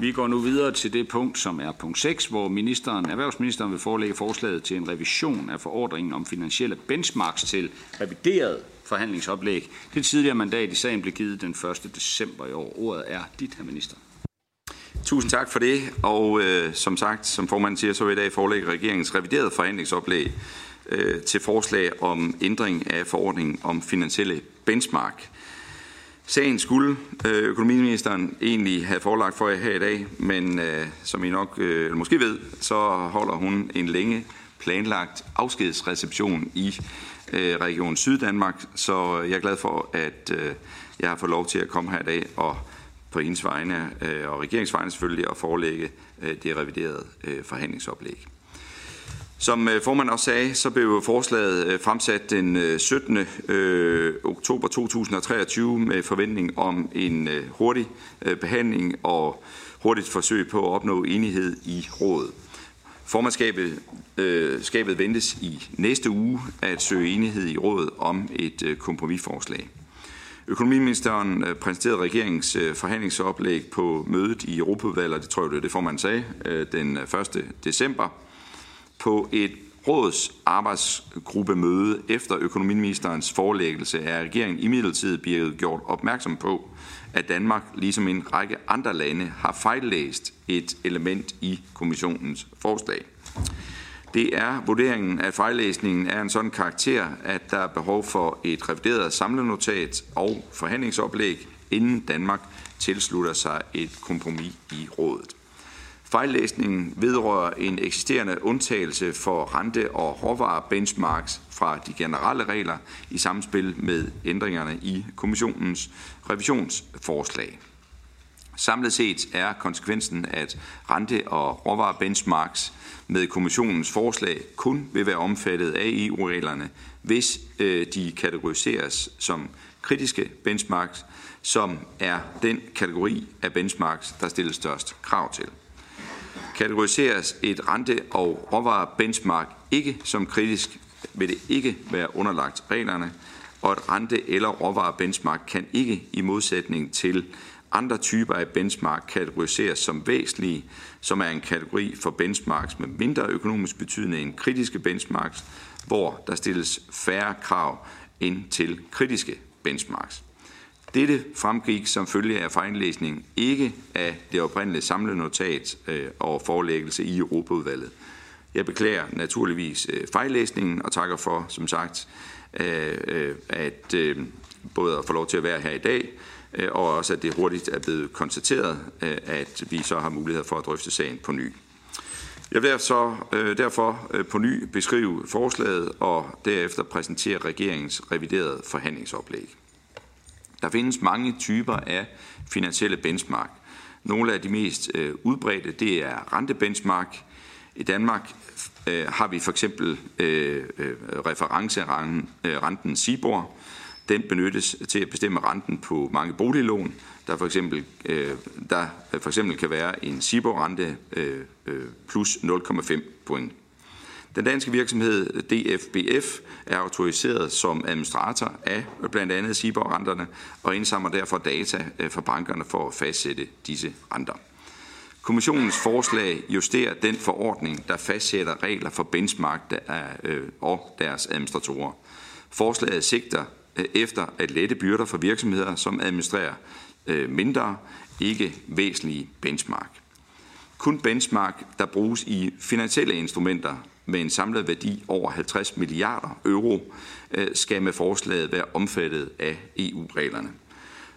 vi går nu videre til det punkt, som er punkt 6, hvor ministeren, erhvervsministeren vil forelægge forslaget til en revision af forordringen om finansielle benchmarks til revideret forhandlingsoplæg. Det tidligere mandat i sagen blev givet den 1. december i år. Ordet er dit, herr minister. Tusind tak for det, og øh, som sagt, som formanden siger, så vil i dag forelægge regeringens revideret forhandlingsoplæg øh, til forslag om ændring af forordningen om finansielle benchmark. Sagen skulle øh, økonomiministeren egentlig have forelagt for jer her i dag, men øh, som I nok øh, måske ved, så holder hun en længe planlagt afskedsreception i øh, Region Syddanmark, så jeg er glad for, at øh, jeg har fået lov til at komme her i dag og på hendes vegne øh, og regeringsvegne selvfølgelig at forelægge øh, det reviderede øh, forhandlingsoplæg. Som øh, formand også sagde, så blev forslaget øh, fremsat den øh, 17. oktober 2023 med forventning om en hurtig behandling og hurtigt forsøg på at opnå enighed i rådet. Formandskabet øh, skabet ventes i næste uge at søge enighed i rådet om et kompromisforslag. Økonomiministeren øh, præsenterede regeringens øh, forhandlingsoplæg på mødet i Europaudvalget, det tror jeg, det det formand sagde, øh, den 1. december, på et råds arbejdsgruppemøde efter økonomiministerens forelæggelse er regeringen imidlertid blevet gjort opmærksom på, at Danmark, ligesom en række andre lande, har fejllæst et element i kommissionens forslag. Det er vurderingen, at fejllæsningen er en sådan karakter, at der er behov for et revideret samlenotat og forhandlingsoplæg, inden Danmark tilslutter sig et kompromis i rådet. Fejllæsningen vedrører en eksisterende undtagelse for rente- og råvarebenchmarks fra de generelle regler i samspil med ændringerne i kommissionens revisionsforslag. Samlet set er konsekvensen, at rente- og råvarebenchmarks med kommissionens forslag kun vil være omfattet af EU-reglerne, hvis øh, de kategoriseres som kritiske benchmarks, som er den kategori af benchmarks, der stilles størst krav til. Kategoriseres et rente- og råvarebenchmark ikke som kritisk, vil det ikke være underlagt reglerne, og et rente- eller råvarebenchmark kan ikke i modsætning til andre typer af benchmark kategoriseres som væsentlige, som er en kategori for benchmarks med mindre økonomisk betydning end kritiske benchmarks, hvor der stilles færre krav end til kritiske benchmarks. Dette fremgik som følge af fejllæsning ikke af det oprindelige samlenotat øh, og forelæggelse i Europaudvalget. Jeg beklager naturligvis øh, fejllæsningen og takker for, som sagt, øh, øh, at både at få lov til at være her i dag, og også at det hurtigt er blevet konstateret, at vi så har mulighed for at drøfte sagen på ny. Jeg vil så derfor på ny beskrive forslaget og derefter præsentere regeringens reviderede forhandlingsoplæg. Der findes mange typer af finansielle benchmark. Nogle af de mest øh, udbredte, det er rentebenchmark. I Danmark øh, har vi for eksempel øh, referencerenten Sibor, Den benyttes til at bestemme renten på mange boliglån, der for eksempel, der for eksempel kan være en SIBOR-rente plus 0,5 point. Den danske virksomhed DFBF er autoriseret som administrator af blandt andet SIBOR-renterne og indsamler derfor data øh, fra bankerne for at fastsætte disse renter. Kommissionens forslag justerer den forordning, der fastsætter regler for benchmark øh, og deres administratorer. Forslaget sigter øh, efter at lette byrder for virksomheder, som administrerer mindre, ikke væsentlige benchmark. Kun benchmark, der bruges i finansielle instrumenter med en samlet værdi over 50 milliarder euro, øh, skal med forslaget være omfattet af EU-reglerne.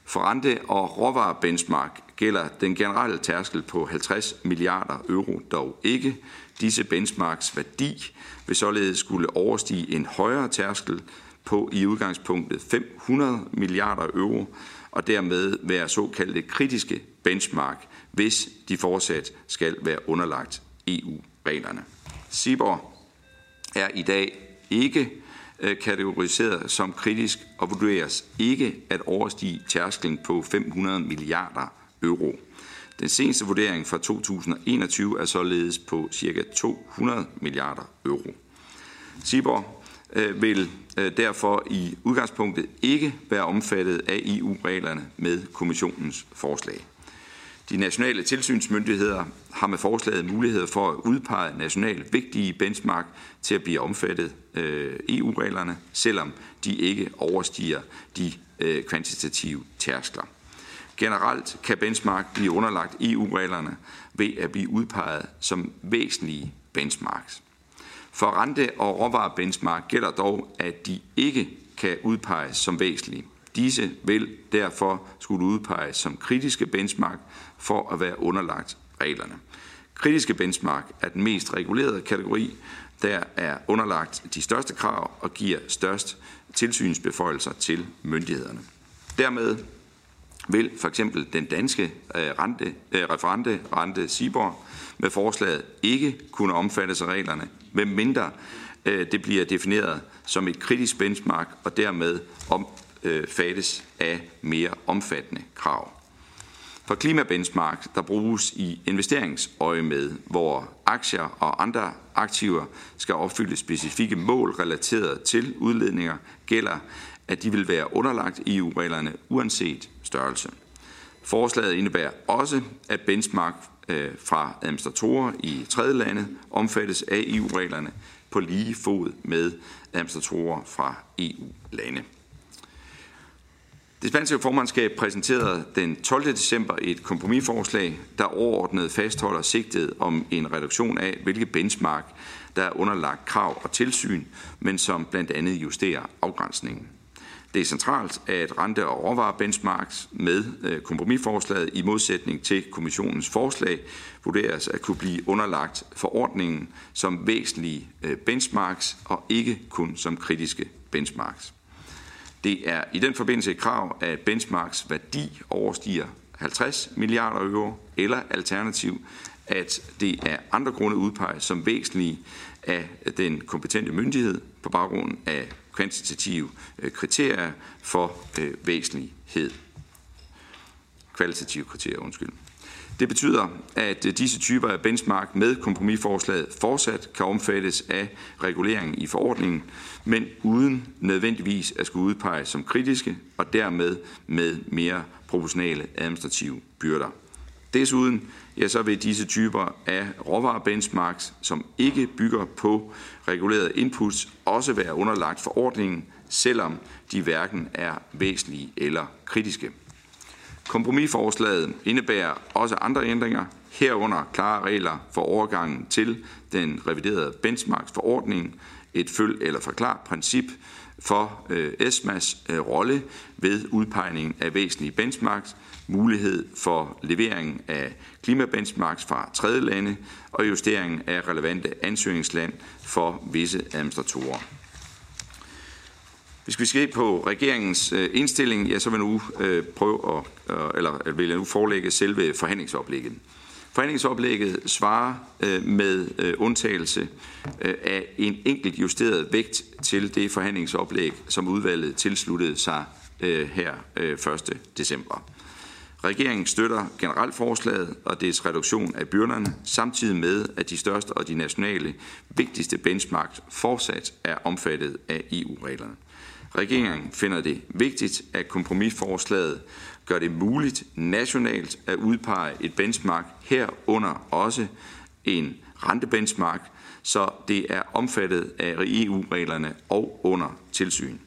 For rente- og råvarebenchmark gælder den generelle tærskel på 50 milliarder euro dog ikke. Disse benchmarks værdi vil således skulle overstige en højere tærskel på i udgangspunktet 500 milliarder euro, og dermed være såkaldte kritiske benchmark, hvis de fortsat skal være underlagt EU-reglerne. Sibor er i dag ikke øh, kategoriseret som kritisk og vurderes ikke at overstige tærsklen på 500 milliarder euro. Den seneste vurdering fra 2021 er således på ca. 200 milliarder euro. Sibor øh, vil øh, derfor i udgangspunktet ikke være omfattet af EU-reglerne med kommissionens forslag. De nationale tilsynsmyndigheder har med forslaget mulighed for at udpege nationalt vigtige benchmark til at blive omfattet øh, EU-reglerne, selvom de ikke overstiger de øh, kvantitative tærskler. Generelt kan benchmark blive underlagt EU-reglerne ved at blive udpeget som væsentlige benchmarks. For rente- og råvarebenchmark gælder dog, at de ikke kan udpeges som væsentlige. Disse vil derfor skulle udpeges som kritiske benchmark for at være underlagt reglerne. Kritiske benchmark er den mest regulerede kategori, der er underlagt de største krav og giver størst tilsynsbeføjelser til myndighederne. Dermed vil for eksempel den danske øh, rente, øh, referente rente Sibor med forslaget ikke kunne omfattes af reglerne, medmindre øh, det bliver defineret som et kritisk benchmark og dermed Øh, fattes af mere omfattende krav. For klimabenchmark, der bruges i investeringsøje med, hvor aktier og andre aktiver skal opfylde specifikke mål relateret til udledninger, gælder, at de vil være underlagt EU-reglerne uanset størrelse. Forslaget indebærer også, at benchmark øh, fra administratorer i tredje lande omfattes af EU-reglerne på lige fod med administratorer fra EU-lande. Det spanske formandskab præsenterede den 12. december et kompromisforslag, der overordnet fastholder sigtet om en reduktion af, hvilke benchmark, der er underlagt krav og tilsyn, men som blandt andet justerer afgrænsningen. Det er centralt, at rente- og råvarebenchmarks med øh, kompromisforslaget i modsætning til kommissionens forslag vurderes at kunne blive underlagt forordningen som væsentlige øh, benchmarks og ikke kun som kritiske benchmarks. Det er i den forbindelse et krav, at benchmarks værdi overstiger 50 milliarder euro, eller alternativ, at det af andre grunde udpeges som væsentlige af den kompetente myndighed på baggrund af kvantitative øh, kriterier for øh, væsentlighed. Kvalitative kriterier, undskyld. Det betyder, at disse typer af benchmark med kompromisforslaget fortsat kan omfattes af reguleringen i forordningen, men uden nødvendigvis at skulle udpeges som kritiske og dermed med mere proportionale administrative byrder. Desuden ja, så vil disse typer af råvarebenchmarks, som ikke bygger på regulerede inputs, også være underlagt forordningen, selvom de hverken er væsentlige eller kritiske. Kompromisforslaget indebærer også andre ændringer, herunder klare regler for overgangen til den reviderede benchmarks-forordning, et følg- eller forklar princip for øh, ESMAs øh, rolle ved udpegning af væsentlige benchmarks, mulighed for levering af klimabenchmarks fra tredje lande og justering af relevante ansøgningsland for visse administratorer. Hvis vi skal på regeringens øh, indstilling, ja, så vil jeg nu øh, prøve at, øh, eller øh, vil jeg nu forelægge selve forhandlingsoplægget. Forhandlingsoplægget svarer øh, med øh, undtagelse øh, af en enkelt justeret vægt til det forhandlingsoplæg, som udvalget tilsluttede sig øh, her øh, 1. december. Regeringen støtter generelt forslaget og dets reduktion af byrderne, samtidig med, at de største og de nationale vigtigste benchmarks fortsat er omfattet af EU-reglerne. Regeringen finder det vigtigt, at kompromisforslaget gør det muligt nationalt at udpege et benchmark herunder også en rentebenchmark, så det er omfattet af EU-reglerne og under tilsyn.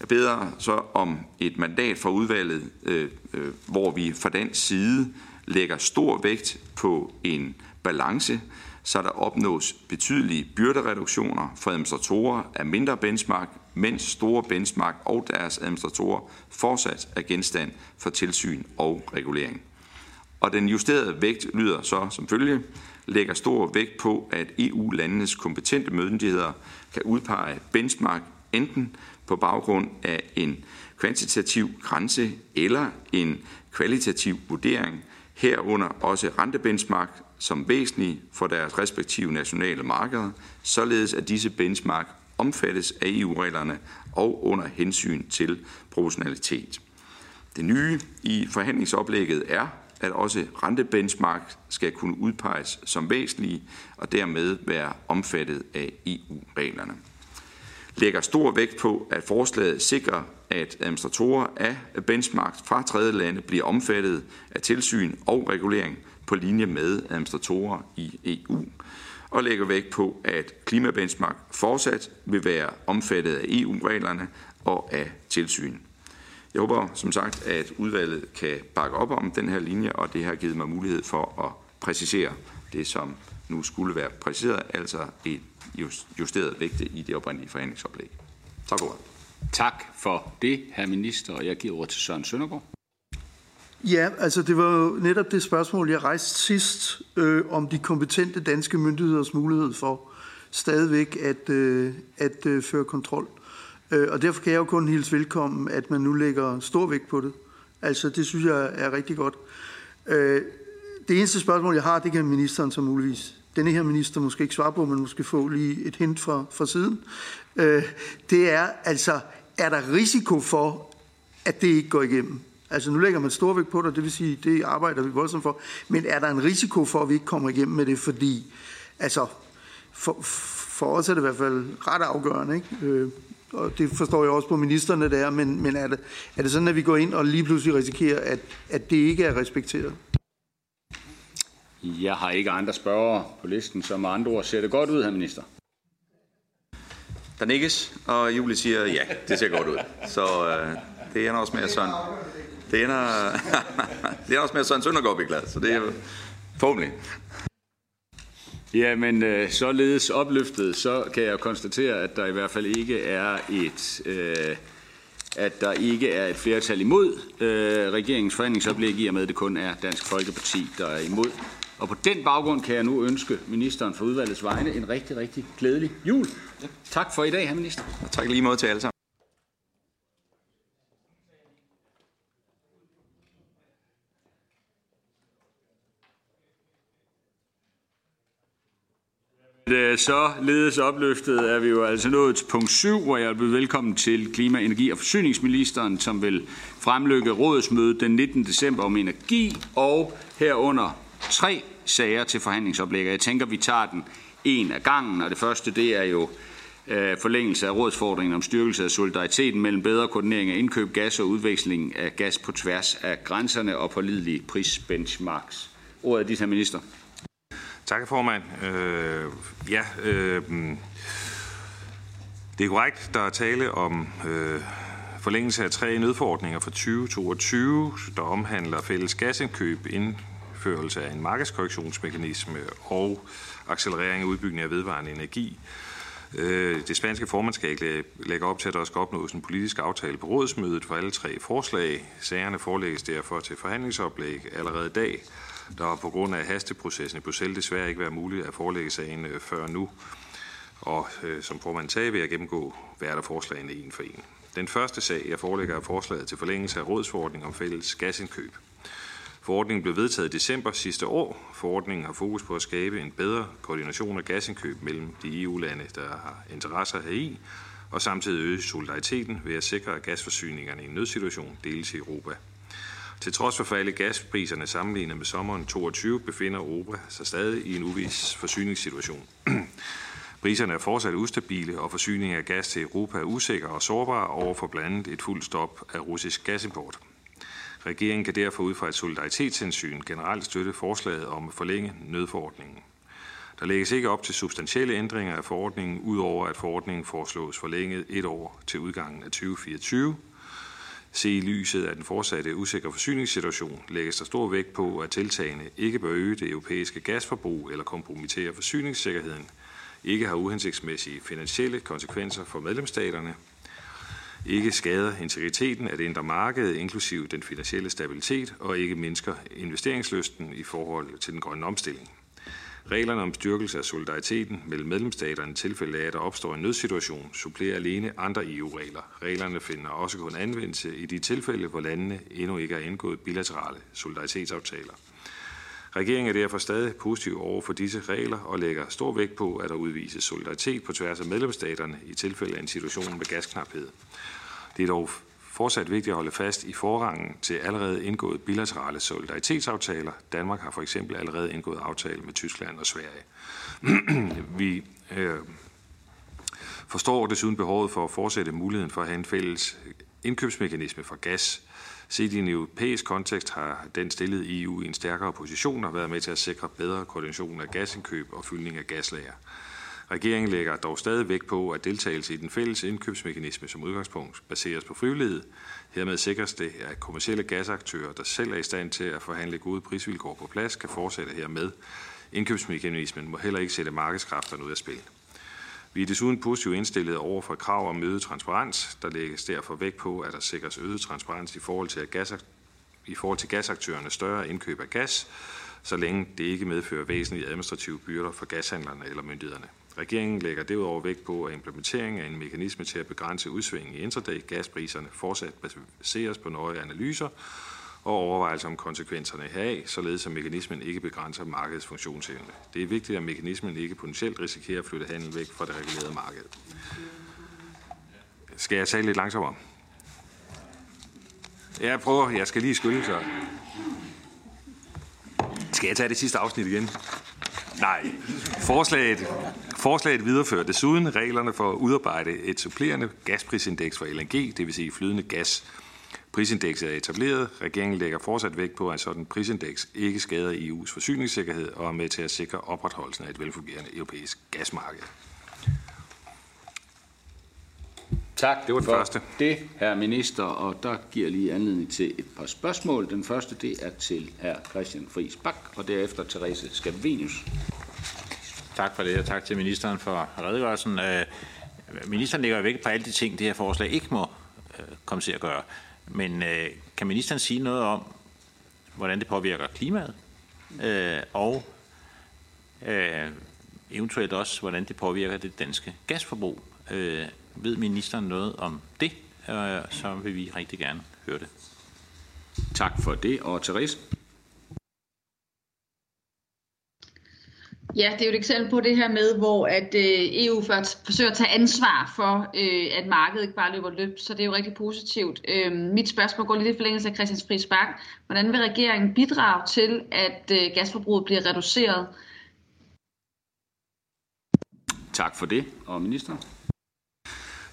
Jeg beder så om et mandat fra udvalget, øh, øh, hvor vi fra den side lægger stor vægt på en balance, så der opnås betydelige byrdereduktioner for administratorer af mindre benchmark, mens store benchmark og deres administratorer fortsat er genstand for tilsyn og regulering. Og den justerede vægt lyder så som følge, lægger stor vægt på, at EU-landenes kompetente myndigheder kan udpege benchmark enten på baggrund af en kvantitativ grænse eller en kvalitativ vurdering, herunder også rentebenchmark som væsentlige for deres respektive nationale markeder, således at disse benchmark omfattes af EU-reglerne og under hensyn til proportionalitet. Det nye i forhandlingsoplægget er, at også rentebenchmark skal kunne udpeges som væsentlige og dermed være omfattet af EU-reglerne lægger stor vægt på, at forslaget sikrer, at administratorer af benchmark fra tredje lande bliver omfattet af tilsyn og regulering på linje med administratorer i EU, og lægger vægt på, at klimabenchmark fortsat vil være omfattet af EU-reglerne og af tilsyn. Jeg håber som sagt, at udvalget kan bakke op om den her linje, og det har givet mig mulighed for at præcisere det, som nu skulle være præciseret, altså et justeret vægte i det oprindelige forhandlingsoplæg. Tak for Tak for det, herr minister, og jeg giver ordet til Søren Søndergaard. Ja, altså det var jo netop det spørgsmål, jeg rejste sidst, øh, om de kompetente danske myndigheders mulighed for stadigvæk at, øh, at øh, føre kontrol. Øh, og derfor kan jeg jo kun hilse velkommen, at man nu lægger stor vægt på det. Altså det synes jeg er rigtig godt. Øh, det eneste spørgsmål, jeg har, det kan ministeren så muligvis denne her minister måske ikke svare på, men måske få lige et hint fra, fra siden. Øh, det er altså, er der risiko for, at det ikke går igennem? Altså nu lægger man stor vægt på det, det vil sige, det arbejder vi voldsomt for. Men er der en risiko for, at vi ikke kommer igennem med det? Fordi, altså, for, for os er det i hvert fald ret afgørende, ikke? Øh, og det forstår jeg også på ministerne der, men, men er, det, er det sådan, at vi går ind og lige pludselig risikerer, at, at det ikke er respekteret? Jeg har ikke andre spørgere på listen, så med andre ord ser det godt ud, herr minister. Der nikkes, og Julie siger, ja, det ser godt ud. Så øh, det ender også med, at Søren, det ender, <laughs> det ender også med, at Søren Søndergaard bliver glad, så det er forhåbentlig. Ja, men øh, således opløftet, så kan jeg konstatere, at der i hvert fald ikke er et... Øh, at der ikke er et flertal imod øh, regeringens forhandlingsoplæg, i og med at det kun er Dansk Folkeparti, der er imod. Og på den baggrund kan jeg nu ønske ministeren for udvalgets vegne en rigtig, rigtig glædelig jul. Tak for i dag, herr minister. Og tak lige måde til alle sammen. Øh, så ledes opløftet er vi jo altså nået til punkt 7, hvor jeg vil byde velkommen til klima-, energi- og forsyningsministeren, som vil fremlægge rådsmødet den 19. december om energi og herunder tre sager til forhandlingsoplæg. Jeg tænker, vi tager den en af gangen, og det første det er jo øh, forlængelse af rådsfordringen om styrkelse af solidariteten mellem bedre koordinering af indkøb, gas og udveksling af gas på tværs af grænserne og pålidelige prisbenchmarks. Ordet er dit, her minister. Tak, formand. Øh, ja, øh, det er korrekt, der er tale om øh, forlængelse af tre nødforordninger fra 2022, der omhandler fælles gasindkøb, indførelse af en markedskorrektionsmekanisme og accelerering af udbygning af vedvarende energi. Øh, det spanske formandskab lægger op til, at der skal opnås en politisk aftale på rådsmødet for alle tre forslag. Sagerne forelægges derfor til forhandlingsoplæg allerede i dag. Der har på grund af hasteprocessen i Bruxelles desværre ikke været muligt at forelægge sagen øh, før nu. Og øh, som formand sagde, vil jeg gennemgå hver af forslagene en for en. Den første sag, jeg forelægger, er forslaget til forlængelse af rådsforordning om fælles gasindkøb. Forordningen blev vedtaget i december sidste år. Forordningen har fokus på at skabe en bedre koordination af gasindkøb mellem de EU-lande, der har interesser heri, og samtidig øge solidariteten ved at sikre, at gasforsyningerne i en nødsituation deles i Europa. Til trods for faldet gaspriserne sammenlignet med sommeren 22 befinder Europa sig stadig i en uvis forsyningssituation. <clears throat> Priserne er fortsat ustabile, og forsyningen af gas til Europa er usikker og sårbar over for blandt andet et fuldt stop af russisk gasimport. Regeringen kan derfor ud fra et solidaritetshensyn generelt støtte forslaget om at forlænge nødforordningen. Der lægges ikke op til substantielle ændringer af forordningen, udover at forordningen foreslås forlænget et år til udgangen af 2024. Se i lyset af den fortsatte usikre forsyningssituation lægges der stor vægt på, at tiltagene ikke bør øge det europæiske gasforbrug eller kompromittere forsyningssikkerheden, ikke har uhensigtsmæssige finansielle konsekvenser for medlemsstaterne, ikke skader integriteten af det indre marked, inklusive den finansielle stabilitet, og ikke mindsker investeringslysten i forhold til den grønne omstilling. Reglerne om styrkelse af solidariteten mellem medlemsstaterne i tilfælde af, at der opstår en nødsituation, supplerer alene andre EU-regler. Reglerne finder også kun anvendelse i de tilfælde, hvor landene endnu ikke har indgået bilaterale solidaritetsaftaler. Regeringen er derfor stadig positiv over for disse regler og lægger stor vægt på, at der udvises solidaritet på tværs af medlemsstaterne i tilfælde af en situation med gasknaphed. Det er dog fortsat vigtigt at holde fast i forrangen til allerede indgået bilaterale solidaritetsaftaler. Danmark har for eksempel allerede indgået aftale med Tyskland og Sverige. <clears throat> Vi øh, forstår desuden behovet for at fortsætte muligheden for at have en fælles indkøbsmekanisme for gas. Set i en europæisk kontekst har den stillet EU i en stærkere position og været med til at sikre bedre koordination af gasindkøb og fyldning af gaslager. Regeringen lægger dog stadig vægt på, at deltagelse i den fælles indkøbsmekanisme som udgangspunkt baseres på frivillighed. Hermed sikres det, at kommersielle gasaktører, der selv er i stand til at forhandle gode prisvilkår på plads, kan fortsætte hermed. Indkøbsmekanismen må heller ikke sætte markedskræfterne ud af spil. Vi er desuden positivt indstillet over for krav om øget transparens. Der lægges derfor vægt på, at der sikres øget transparens i forhold til, at gas, i forhold til gasaktørernes større indkøb af gas, så længe det ikke medfører væsentlige administrative byrder for gashandlerne eller myndighederne. Regeringen lægger derudover vægt på, at implementeringen af en mekanisme til at begrænse udsving i intraday gaspriserne fortsat baseres på nøje analyser og overvejelser om konsekvenserne heraf, således at mekanismen ikke begrænser markedets funktionsevne. Det er vigtigt, at mekanismen ikke potentielt risikerer at flytte handel væk fra det regulerede marked. Skal jeg tale lidt langsommere? Jeg prøver, jeg skal lige skylde så. Skal jeg tage det sidste afsnit igen? Nej. Forslaget, forslaget viderefører desuden reglerne for at udarbejde et supplerende gasprisindeks for LNG, det vil sige flydende gas. Prisindekset er etableret. Regeringen lægger fortsat vægt på, at sådan prisindeks ikke skader EU's forsyningssikkerhed og er med til at sikre opretholdelsen af et velfungerende europæisk gasmarked. Tak det var den for første. det, herr minister, og der giver lige anledning til et par spørgsmål. Den første, det er til herr Christian Friis Bak, og derefter Therese Scavenius. Tak for det, og tak til ministeren for redegørelsen. Øh, ministeren lægger vægt på alle de ting, det her forslag ikke må øh, komme til at gøre. Men øh, kan ministeren sige noget om, hvordan det påvirker klimaet, og eventuelt også, hvordan det påvirker det danske gasforbrug? Ved ministeren noget om det, så vil vi rigtig gerne høre det. Tak for det, og Therese? Ja, det er jo et eksempel på det her med, hvor at øh, EU forsøger at tage ansvar for, øh, at markedet ikke bare løber løb, så det er jo rigtig positivt. Øh, mit spørgsmål går lidt i forlængelse af Christians Friis Bak. Hvordan vil regeringen bidrage til, at øh, gasforbruget bliver reduceret? Tak for det, og ministeren?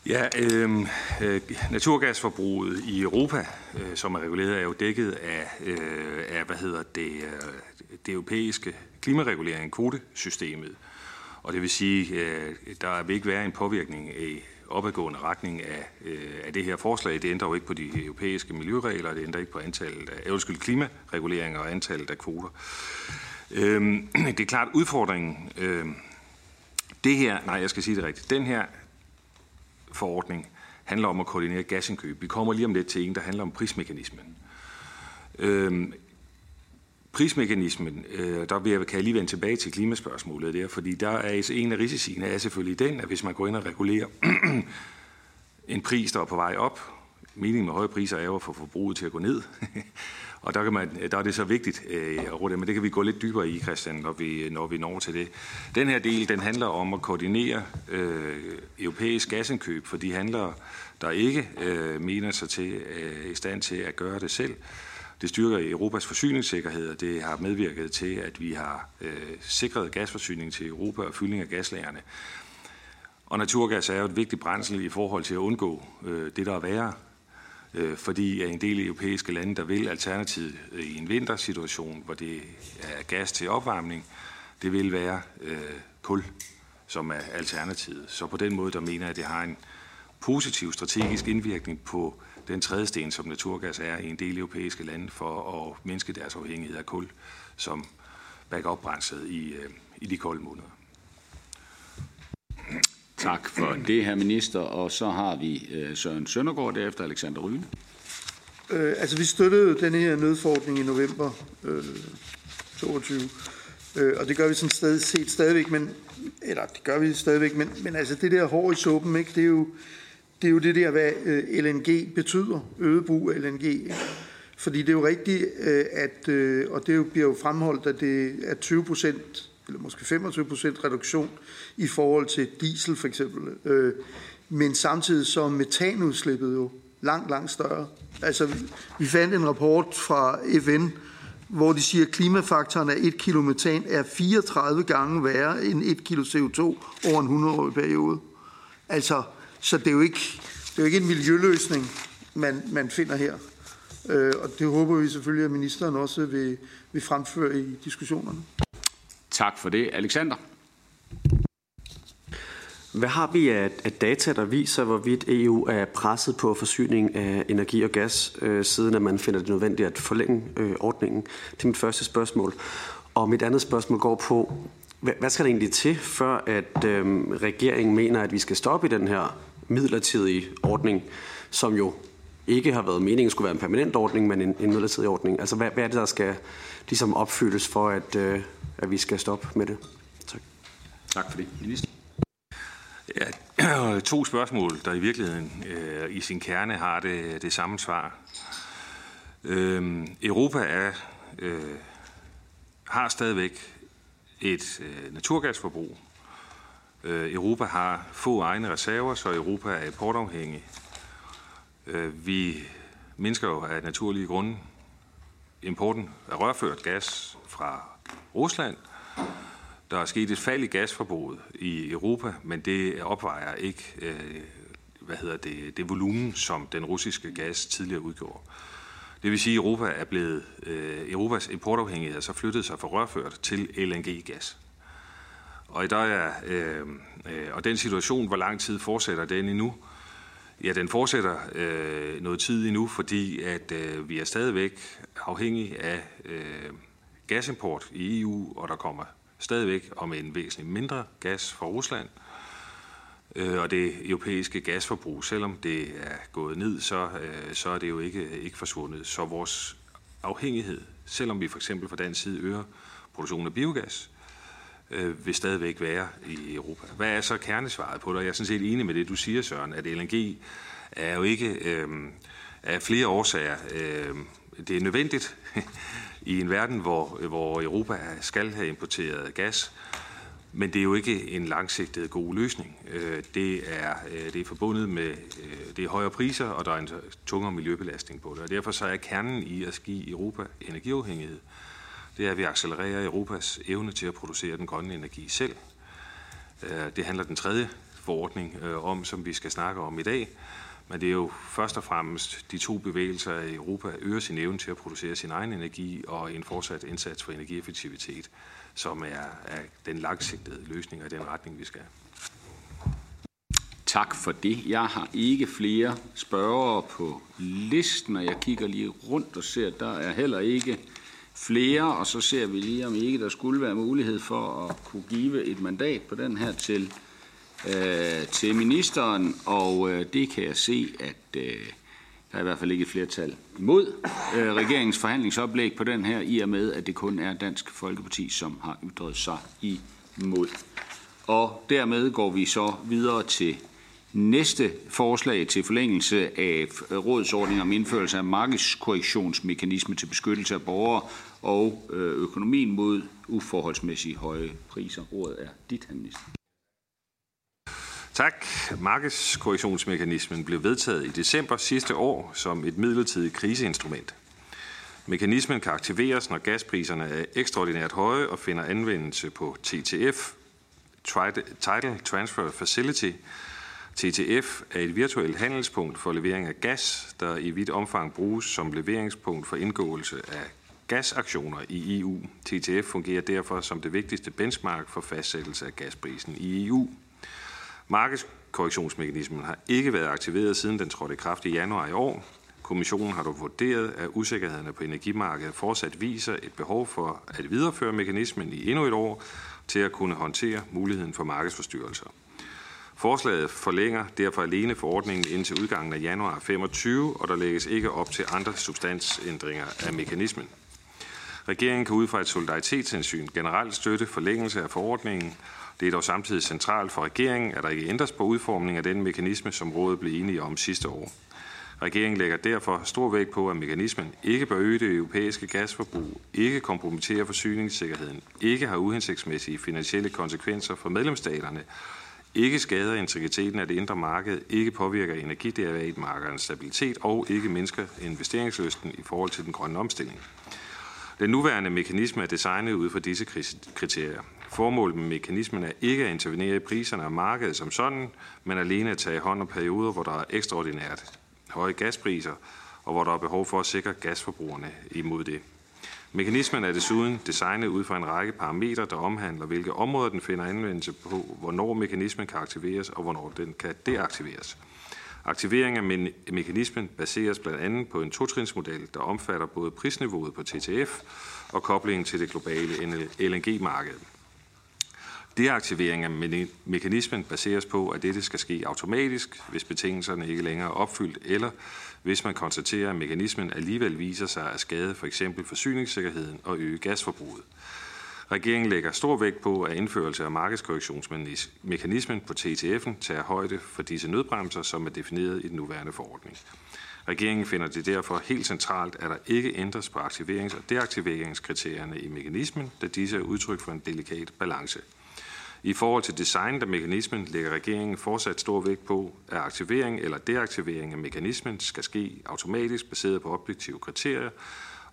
Ja, øhm, øh, naturgasforbruget i Europa, øh, som er reguleret, er jo dækket af, øh, af hvad hedder det, øh, det europæiske klimaregulering, kvotesystemet. Og det vil sige, øh, der vil ikke være en påvirkning i opadgående retning af, øh, af det her forslag. Det ændrer jo ikke på de europæiske miljøregler, det ændrer ikke på antallet af øh, undskyld, klimareguleringer og antallet af kvoter. Øh, <clears throat> det er klart udfordringen. Øh, det her, nej, jeg skal sige det rigtigt. Den her forordning handler om at koordinere gasindkøb. Vi kommer lige om lidt til en, der handler om prismekanismen. Øhm, prismekanismen, øh, der vil jeg, kan jeg lige vende tilbage til klimaspørgsmålet der, fordi der er altså en af risiciene er selvfølgelig den, at hvis man går ind og regulerer <clears throat> en pris, der er på vej op, meningen med høje priser er jo at få forbruget til at gå ned. <laughs> og der, kan man, der er det så vigtigt øh, at råde, men det kan vi gå lidt dybere i, Christian, når vi, når vi når til det. Den her del, den handler om at koordinere øh, europæisk gasindkøb for de handlere, der ikke øh, mener sig til øh, i stand til at gøre det selv. Det styrker Europas forsyningssikkerhed, og det har medvirket til, at vi har øh, sikret gasforsyning til Europa og fyldning af gaslagerne. Og naturgas er jo et vigtigt brændsel i forhold til at undgå øh, det, der er værre. Øh, fordi en del europæiske lande, der vil alternativet øh, i en vintersituation, hvor det er gas til opvarmning, det vil være øh, kul, som er alternativet. Så på den måde, der mener jeg, at det har en positiv strategisk indvirkning på den tredje sten, som naturgas er i en del europæiske lande, for at mindske deres afhængighed af kul som backup-brændsel i, øh, i de kolde måneder. Tak for det, her minister. Og så har vi øh, Søren Søndergaard, derefter Alexander Ryne. Øh, altså, vi støttede den her nødforordning i november øh, 22, øh, og det gør vi sådan sted, set stadigvæk, men, eller det gør vi stadigvæk, men, men altså det der hår i suppen, ikke, det er jo det, er jo det der, hvad øh, LNG betyder, øget brug af LNG. Fordi det er jo rigtigt, øh, at, øh, og det bliver jo fremholdt, at det er 20 procent eller måske 25 procent reduktion i forhold til diesel for eksempel. Øh, men samtidig så er metanudslippet jo langt, langt større. Altså, vi fandt en rapport fra FN, hvor de siger, at klimafaktoren af 1 kilo metan er 34 gange værre end 1 kilo CO2 over en 100-årig periode. Altså, så det er jo ikke, det er jo ikke en miljøløsning, man, man finder her. Øh, og det håber vi selvfølgelig, at ministeren også vil, vil fremføre i diskussionerne. Tak for det. Alexander? Hvad har vi af, af data, der viser, hvorvidt EU er presset på forsyning af energi og gas, øh, siden at man finder det nødvendigt at forlænge øh, ordningen? Det er mit første spørgsmål. Og mit andet spørgsmål går på, hvad, hvad skal der egentlig til, før at øh, regeringen mener, at vi skal stoppe i den her midlertidige ordning, som jo ikke har været meningen skulle være en permanent ordning, men en, en midlertidig ordning. Altså, hvad, hvad er det, der skal ligesom opfyldes for, at, øh, at vi skal stoppe med det? Tak. Tak for det. Minister. Ja, <clears throat> to spørgsmål, der i virkeligheden øh, i sin kerne har det, det samme svar. Øh, Europa er, øh, har stadigvæk et øh, naturgasforbrug. Øh, Europa har få egne reserver, så Europa er importafhængig. Øh, vi mennesker jo af naturlige grunde importen af rørført gas fra Rusland. Der er sket et fald i gasforbruget i Europa, men det opvejer ikke øh, hvad hedder det, det volumen, som den russiske gas tidligere udgjorde. Det vil sige, at Europa er blevet, øh, Europas importafhængighed er så flyttet sig fra rørført til LNG-gas. Og, der er, øh, øh, og den situation, hvor lang tid fortsætter den endnu? Ja, den fortsætter øh, noget tid endnu, fordi at øh, vi er stadigvæk afhængige af øh, gasimport i EU, og der kommer stadigvæk om en væsentlig mindre gas fra Rusland. Øh, og det europæiske gasforbrug, selvom det er gået ned, så, øh, så er det jo ikke, ikke forsvundet. Så vores afhængighed, selvom vi for eksempel fra den side øger produktionen af biogas, øh, vil stadigvæk være i Europa. Hvad er så kernesvaret på det? Jeg er sådan set enig med det, du siger, Søren, at LNG er jo ikke øh, af flere årsager. Øh, det er nødvendigt <laughs> i en verden, hvor, hvor Europa skal have importeret gas, men det er jo ikke en langsigtet god løsning. Øh, det er, øh, det er forbundet med øh, det er højere priser, og der er en tungere miljøbelastning på det. Og derfor så er kernen i at give Europa energiafhængighed det er, at vi accelererer Europas evne til at producere den grønne energi selv. Øh, det handler den tredje forordning øh, om, som vi skal snakke om i dag. Men det er jo først og fremmest de to bevægelser i Europa øger sin evne til at producere sin egen energi og en fortsat indsats for energieffektivitet, som er, er den langsigtede løsning og den retning, vi skal. Tak for det. Jeg har ikke flere spørgere på listen, og jeg kigger lige rundt og ser, at der er heller ikke flere, og så ser vi lige, om ikke der skulle være mulighed for at kunne give et mandat på den her til, øh, til ministeren, og øh, det kan jeg se, at øh, der er i hvert fald ikke et flertal imod øh, regeringens forhandlingsoplæg på den her, i og med, at det kun er Dansk Folkeparti, som har ytret sig imod. Og dermed går vi så videre til Næste forslag til forlængelse af rådsordning om indførelse af markedskorrektionsmekanisme til beskyttelse af borgere og øh, økonomien mod uforholdsmæssigt høje priser. Ordet er dit, herr minister. Tak. Markedskorrektionsmekanismen blev vedtaget i december sidste år som et midlertidigt kriseinstrument. Mekanismen kan aktiveres, når gaspriserne er ekstraordinært høje og finder anvendelse på TTF, Title Transfer Facility. TTF er et virtuelt handelspunkt for levering af gas, der i vidt omfang bruges som leveringspunkt for indgåelse af gasaktioner i EU. TTF fungerer derfor som det vigtigste benchmark for fastsættelse af gasprisen i EU. Markedskorrektionsmekanismen har ikke været aktiveret siden den trådte i kraft i januar i år. Kommissionen har dog vurderet, at usikkerhederne på energimarkedet fortsat viser et behov for at videreføre mekanismen i endnu et år til at kunne håndtere muligheden for markedsforstyrrelser. Forslaget forlænger derfor alene forordningen indtil udgangen af januar 25, og der lægges ikke op til andre substansændringer af mekanismen. Regeringen kan ud fra et solidaritetshensyn generelt støtte forlængelse af forordningen. Det er dog samtidig centralt for regeringen, at der ikke ændres på udformningen af den mekanisme, som rådet blev enige om sidste år. Regeringen lægger derfor stor vægt på, at mekanismen ikke bør øge det europæiske gasforbrug, ikke kompromittere forsyningssikkerheden, ikke har uhensigtsmæssige finansielle konsekvenser for medlemsstaterne, ikke skader integriteten af det indre marked, ikke påvirker energiderivatmarkedernes stabilitet og ikke mindsker investeringslysten i forhold til den grønne omstilling. Den nuværende mekanisme er designet ud fra disse kriterier. Formålet med mekanismen er ikke at intervenere i priserne af markedet som sådan, men alene at tage hånd om perioder, hvor der er ekstraordinært høje gaspriser, og hvor der er behov for at sikre gasforbrugerne imod det. Mekanismen er desuden designet ud fra en række parametre, der omhandler, hvilke områder den finder anvendelse på, hvornår mekanismen kan aktiveres og hvornår den kan deaktiveres. Aktivering af me mekanismen baseres blandt andet på en totrinsmodel, der omfatter både prisniveauet på TTF og koblingen til det globale LNG-marked. Deaktivering af me mekanismen baseres på, at dette skal ske automatisk, hvis betingelserne ikke længere er opfyldt, eller hvis man konstaterer, at mekanismen alligevel viser sig at skade for eksempel forsyningssikkerheden og øge gasforbruget. Regeringen lægger stor vægt på, at indførelse af markedskorrektionsmekanismen på TTF'en tager højde for disse nødbremser, som er defineret i den nuværende forordning. Regeringen finder det derfor helt centralt, at der ikke ændres på aktiverings- og deaktiveringskriterierne i mekanismen, da disse er udtryk for en delikat balance. I forhold til designet af mekanismen lægger regeringen fortsat stor vægt på, at aktivering eller deaktivering af mekanismen skal ske automatisk baseret på objektive kriterier,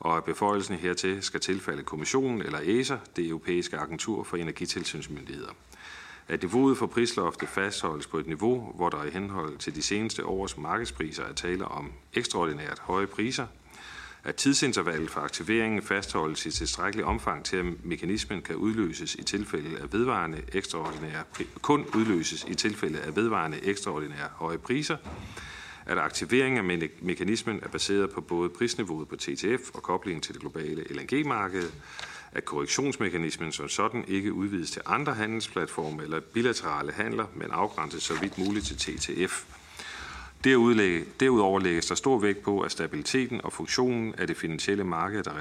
og at beføjelsen hertil skal tilfalde kommissionen eller ESA, det europæiske agentur for energitilsynsmyndigheder. At niveauet for prisloftet fastholdes på et niveau, hvor der i henhold til de seneste års markedspriser er tale om ekstraordinært høje priser, at tidsintervallet for aktiveringen fastholdes i tilstrækkelig omfang til, at mekanismen kan udløses i tilfælde af vedvarende ekstraordinære, kun udløses i tilfælde af vedvarende ekstraordinære høje priser, at aktiveringen af mekanismen er baseret på både prisniveauet på TTF og koblingen til det globale LNG-marked, at korrektionsmekanismen som sådan ikke udvides til andre handelsplatforme eller bilaterale handler, men afgrænses så vidt muligt til TTF. Derudover lægges der stor vægt på, at stabiliteten og funktionen af det finansielle marked, der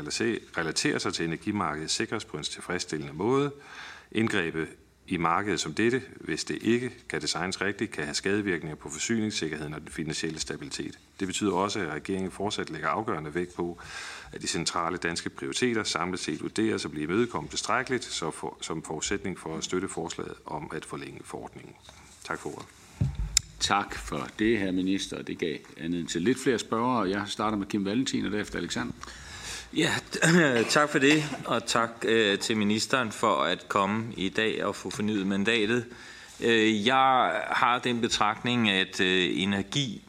relaterer sig til energimarkedet, sikres på en tilfredsstillende måde. Indgrebet i markedet som dette, hvis det ikke kan designes rigtigt, kan have skadevirkninger på forsyningssikkerheden og den finansielle stabilitet. Det betyder også, at regeringen fortsat lægger afgørende vægt på, at de centrale danske prioriteter samlet set vurderes at blive imødekommet tilstrækkeligt så som forudsætning for at støtte forslaget om at forlænge forordningen. Tak for ordet. Tak for det, her minister. Det gav anledning til lidt flere spørgere. Jeg starter med Kim Valentin og derefter Alexander. Ja, <clears throat> tak for det, og tak øh, til ministeren for at komme i dag og få fornyet mandatet. Øh, jeg har den betragtning, at øh, energi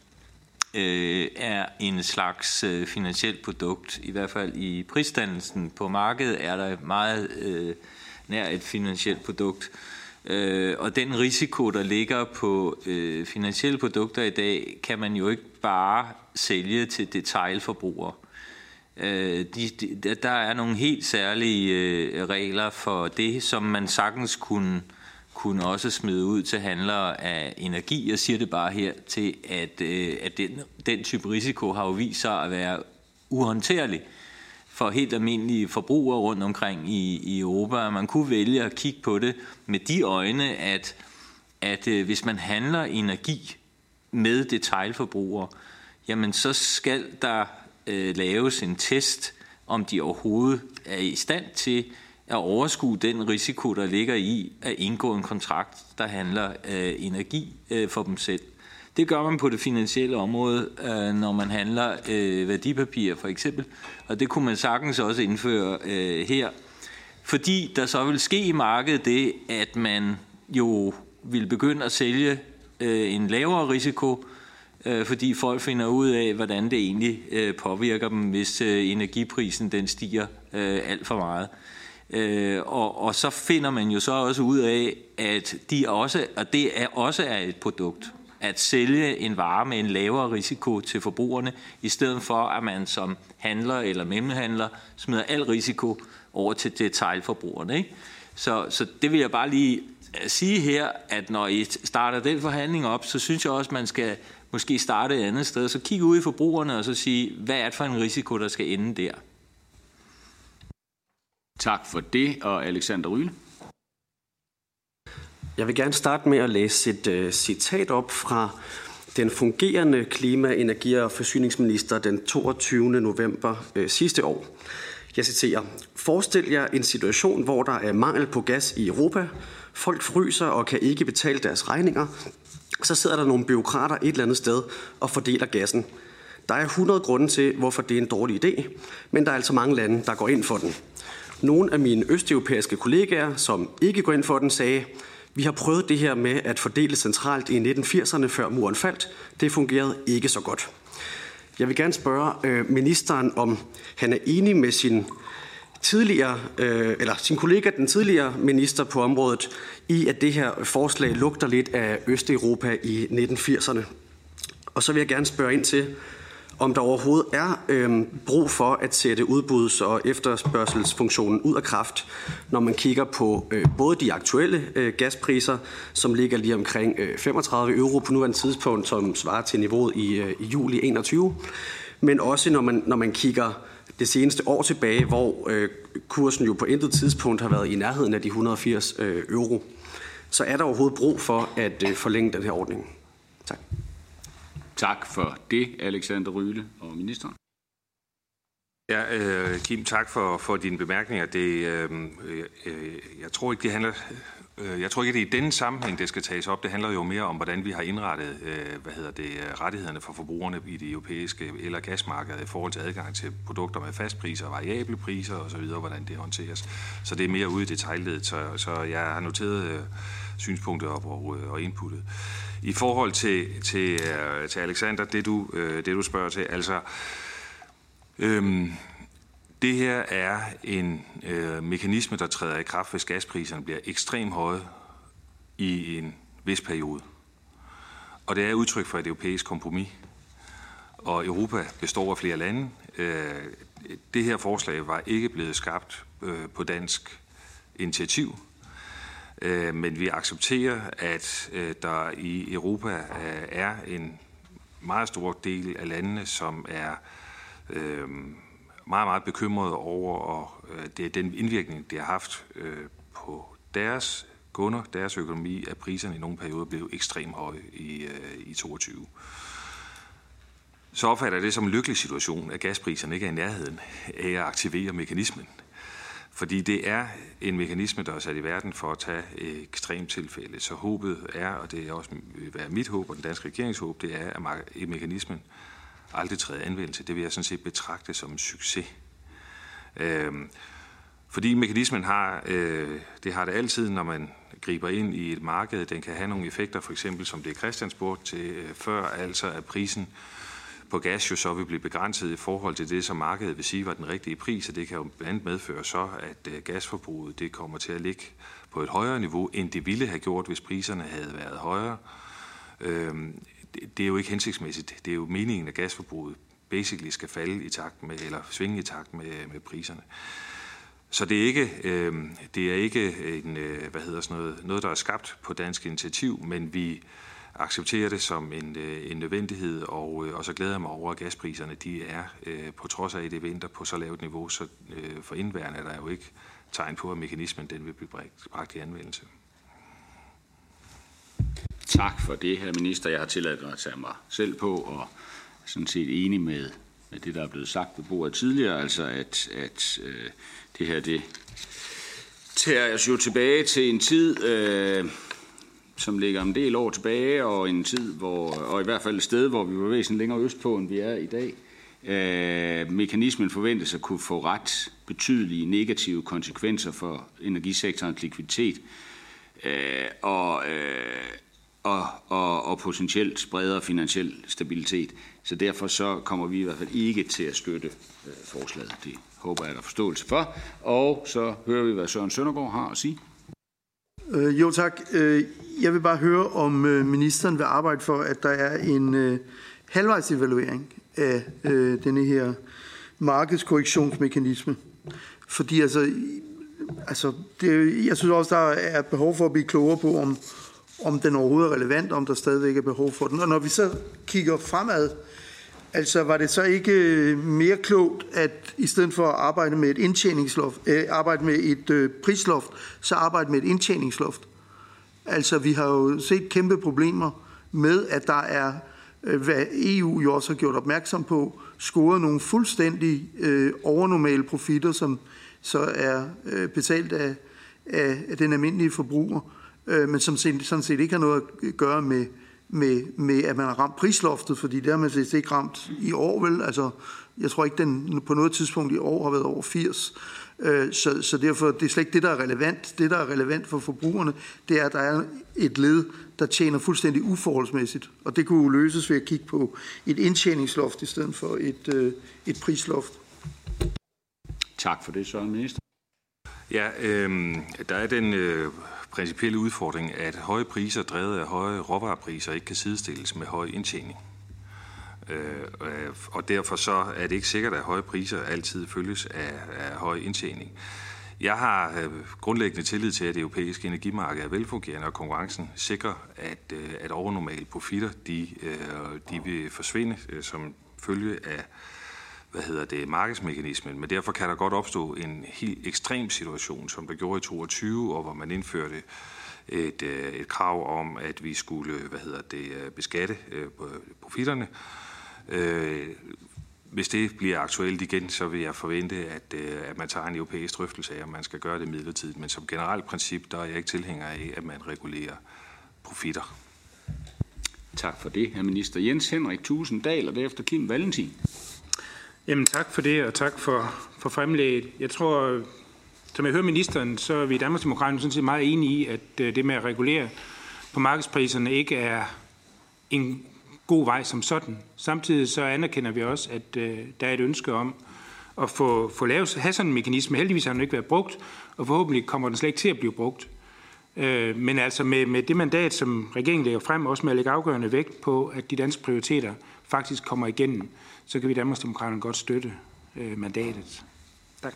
øh, er en slags øh, finansielt produkt. I hvert fald i prisdannelsen på markedet er der meget øh, nær et finansielt produkt. Øh, og den risiko, der ligger på øh, finansielle produkter i dag, kan man jo ikke bare sælge til detailforbrugere. Øh, de, de, der er nogle helt særlige øh, regler for det, som man sagtens kunne, kunne også smide ud til handlere af energi. Jeg siger det bare her til, at, øh, at den, den type risiko har jo vist sig at være uhåndterlig for helt almindelige forbrugere rundt omkring i, i Europa. Man kunne vælge at kigge på det med de øjne, at, at øh, hvis man handler energi med detaljforbrugere, jamen så skal der øh, laves en test, om de overhovedet er i stand til at overskue den risiko, der ligger i at indgå en kontrakt, der handler øh, energi øh, for dem selv. Det gør man på det finansielle område, øh, når man handler øh, værdipapirer for eksempel, og det kunne man sagtens også indføre øh, her, fordi der så vil ske i markedet det, at man jo vil begynde at sælge øh, en lavere risiko, øh, fordi folk finder ud af, hvordan det egentlig øh, påvirker dem, hvis øh, energiprisen den stiger øh, alt for meget. Øh, og, og så finder man jo så også ud af, at de også, og det er også er et produkt, at sælge en vare med en lavere risiko til forbrugerne, i stedet for at man som handler eller mellemhandler smider al risiko over til detaljforbrugerne. Ikke? Så, så det vil jeg bare lige øh, sige her, at når I starter den forhandling op, så synes jeg også, at man skal måske starte et andet sted. Så kigge ud i forbrugerne og så sige, hvad er det for en risiko, der skal ende der? Tak for det, og Alexander Ryle. Jeg vil gerne starte med at læse et uh, citat op fra den fungerende klima-, energi- og forsyningsminister den 22. november uh, sidste år. Jeg citerer, Forestil jer en situation, hvor der er mangel på gas i Europa. Folk fryser og kan ikke betale deres regninger. Så sidder der nogle byråkrater et eller andet sted og fordeler gassen. Der er 100 grunde til, hvorfor det er en dårlig idé, men der er altså mange lande, der går ind for den. Nogle af mine østeuropæiske kollegaer, som ikke går ind for den, sagde, vi har prøvet det her med at fordele centralt i 1980'erne, før muren faldt. Det fungerede ikke så godt. Jeg vil gerne spørge øh, ministeren, om han er enig med sin tidligere, øh, eller sin kollega, den tidligere minister på området, i at det her forslag lugter lidt af Østeuropa i 1980'erne. Og så vil jeg gerne spørge ind til, om der overhovedet er øh, brug for at sætte udbuds- og efterspørgselsfunktionen ud af kraft, når man kigger på øh, både de aktuelle øh, gaspriser, som ligger lige omkring øh, 35 euro på nuværende tidspunkt, som svarer til niveauet i, øh, i juli 21, men også når man, når man kigger det seneste år tilbage, hvor øh, kursen jo på intet tidspunkt har været i nærheden af de 180 øh, euro. Så er der overhovedet brug for at øh, forlænge den her ordning? Tak. Tak for det, Alexander Ryle og ministeren. Ja, øh, Kim, tak for, for dine bemærkninger. Det, øh, øh, jeg tror ikke, det handler... Øh, jeg tror ikke, det er i denne sammenhæng, det skal tages op. Det handler jo mere om, hvordan vi har indrettet øh, hvad hedder det, rettighederne for forbrugerne i det europæiske el- og gasmarked i forhold til adgang til produkter med fastpriser og variable priser osv., hvordan det håndteres. Så det er mere ude i detaljledet, så, så jeg har noteret øh, synspunktet op og, øh, og inputtet. I forhold til, til, til Alexander, det du, det du spørger til, altså... Øhm, det her er en øh, mekanisme, der træder i kraft, hvis gaspriserne bliver ekstremt høje i en vis periode. Og det er udtryk for et europæisk kompromis. Og Europa består af flere lande. Øh, det her forslag var ikke blevet skabt øh, på dansk initiativ. Øh, men vi accepterer, at øh, der i Europa øh, er en meget stor del af landene, som er øh, meget, meget bekymrede over og, øh, det, den indvirkning, det har haft øh, på deres kunder, deres økonomi, at priserne i nogle perioder blev ekstremt høje i, øh, i 22. Så opfatter jeg det som en lykkelig situation, at gaspriserne ikke er i nærheden af at aktivere mekanismen. Fordi det er en mekanisme, der er sat i verden for at tage ekstremt tilfælde. Så håbet er, og det er også vil være mit håb og den danske regeringshåb, det er, at mekanismen aldrig træde anvendelse. Det vil jeg sådan set betragte som en succes. Øh, fordi mekanismen har, øh, det har det altid, når man griber ind i et marked. Den kan have nogle effekter, for eksempel som det Christian spurgte til øh, før, altså at prisen på gas jo så vil blive begrænset i forhold til det, som markedet vil sige var den rigtige pris, og det kan jo blandt andet medføre så, at øh, gasforbruget det kommer til at ligge på et højere niveau, end det ville have gjort, hvis priserne havde været højere. Øhm, det, det er jo ikke hensigtsmæssigt. Det er jo meningen, at gasforbruget basically skal falde i takt med, eller svinge i takt med, med priserne. Så det er ikke, øh, det er ikke en, øh, hvad hedder sådan noget, noget, der er skabt på dansk initiativ, men vi accepterer det som en, øh, en nødvendighed, og, øh, og så glæder jeg mig over, at gaspriserne de er, øh, på trods af, at det vinter på så lavt niveau, så øh, for indværende er der jo ikke tegn på, at mekanismen den vil blive bragt i anvendelse. Tak for det, her minister. Jeg har tilladt mig at tage mig selv på, og er sådan set enig med, med det, der er blevet sagt ved bordet tidligere, altså at, at øh, det her, det tager os jo tilbage til en tid, øh, som ligger en del år tilbage, og en tid, hvor, og i hvert fald et sted, hvor vi var væsentligt længere østpå, end vi er i dag. Øh, mekanismen forventes at kunne få ret betydelige negative konsekvenser for energisektorens likviditet, øh, og, øh, og, og, og potentielt bredere finansiel stabilitet. Så derfor så kommer vi i hvert fald ikke til at støtte øh, forslaget. Det håber jeg, der er forståelse for. Og så hører vi, hvad Søren Søndergaard har at sige. Øh, jo tak. Øh, jeg vil bare høre, om øh, ministeren vil arbejde for, at der er en øh, halvvejsevaluering af øh, denne her markedskorrektionsmekanisme. Fordi altså, altså det, jeg synes også, der er behov for at blive klogere på, om, om den overhovedet er relevant, om der stadigvæk er behov for den. Og når vi så kigger fremad, altså var det så ikke øh, mere klogt, at i stedet for at arbejde med et indtjeningsloft, øh, arbejde med et øh, prisloft, så arbejde med et indtjeningsloft? Altså, vi har jo set kæmpe problemer med, at der er, øh, hvad EU jo også har gjort opmærksom på, scoret nogle fuldstændig øh, overnormale profitter, som så er øh, betalt af, af, af den almindelige forbruger, øh, men som sådan set ikke har noget at gøre med, med, med, at man har ramt prisloftet, fordi det har man set ikke ramt i år, vel? Altså, jeg tror ikke, den på noget tidspunkt i år har været over 80. Øh, så, så derfor, det er slet ikke det, der er relevant. Det, der er relevant for forbrugerne, det er, at der er et led, der tjener fuldstændig uforholdsmæssigt. Og det kunne løses ved at kigge på et indtjeningsloft i stedet for et, øh, et prisloft. Tak for det, Søren Minister. Ja, øh, der er den øh, principielle udfordring, at høje priser drevet af høje råvarepriser ikke kan sidestilles med høj indtjening. Øh, og derfor så er det ikke sikkert, at høje priser altid følges af, af høj indtjening. Jeg har øh, grundlæggende tillid til, at det europæiske energimarked er velfungerende, og konkurrencen sikrer, at, øh, at overnormale profitter de, øh, de vil forsvinde øh, som følge af hvad hedder det, markedsmekanismen, men derfor kan der godt opstå en helt ekstrem situation, som der gjorde i 2022, og hvor man indførte et, øh, et krav om, at vi skulle hvad hedder det, øh, beskatte øh, profitterne. Hvis det bliver aktuelt igen, så vil jeg forvente, at, at man tager en europæisk drøftelse af, om man skal gøre det midlertidigt. Men som generelt princip, der er jeg ikke tilhænger af, at man regulerer profitter. Tak for det, herr minister. Jens Henrik Tusinddal, og derefter Kim Valentin. Jamen tak for det, og tak for, for fremlægget. Jeg tror, som jeg hører ministeren, så er vi i Danmarksdemokraterne sådan set meget enige i, at øh, det med at regulere på markedspriserne ikke er en god vej som sådan. Samtidig så anerkender vi også, at øh, der er et ønske om at få, få lavet, have sådan en mekanisme. Heldigvis har den ikke været brugt, og forhåbentlig kommer den slet ikke til at blive brugt. Øh, men altså med, med det mandat, som regeringen lægger frem, også med at lægge afgørende vægt på, at de danske prioriteter faktisk kommer igennem, så kan vi i Danmarksdemokraterne godt støtte øh, mandatet. Tak.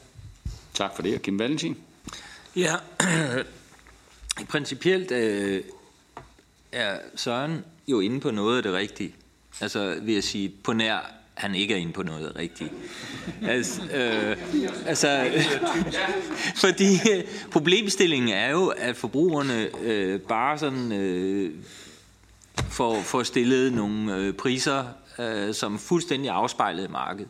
Tak for det. Kim Valentin? Ja, <clears throat> principielt øh, er Søren jo inde på noget af det rigtige. Altså vil jeg sige, på nær han ikke er inde på noget rigtigt. Altså, øh, altså <laughs> fordi øh, problemstillingen er jo, at forbrugerne øh, bare sådan øh, får, får stillet nogle øh, priser øh, som fuldstændig afspejlede markedet.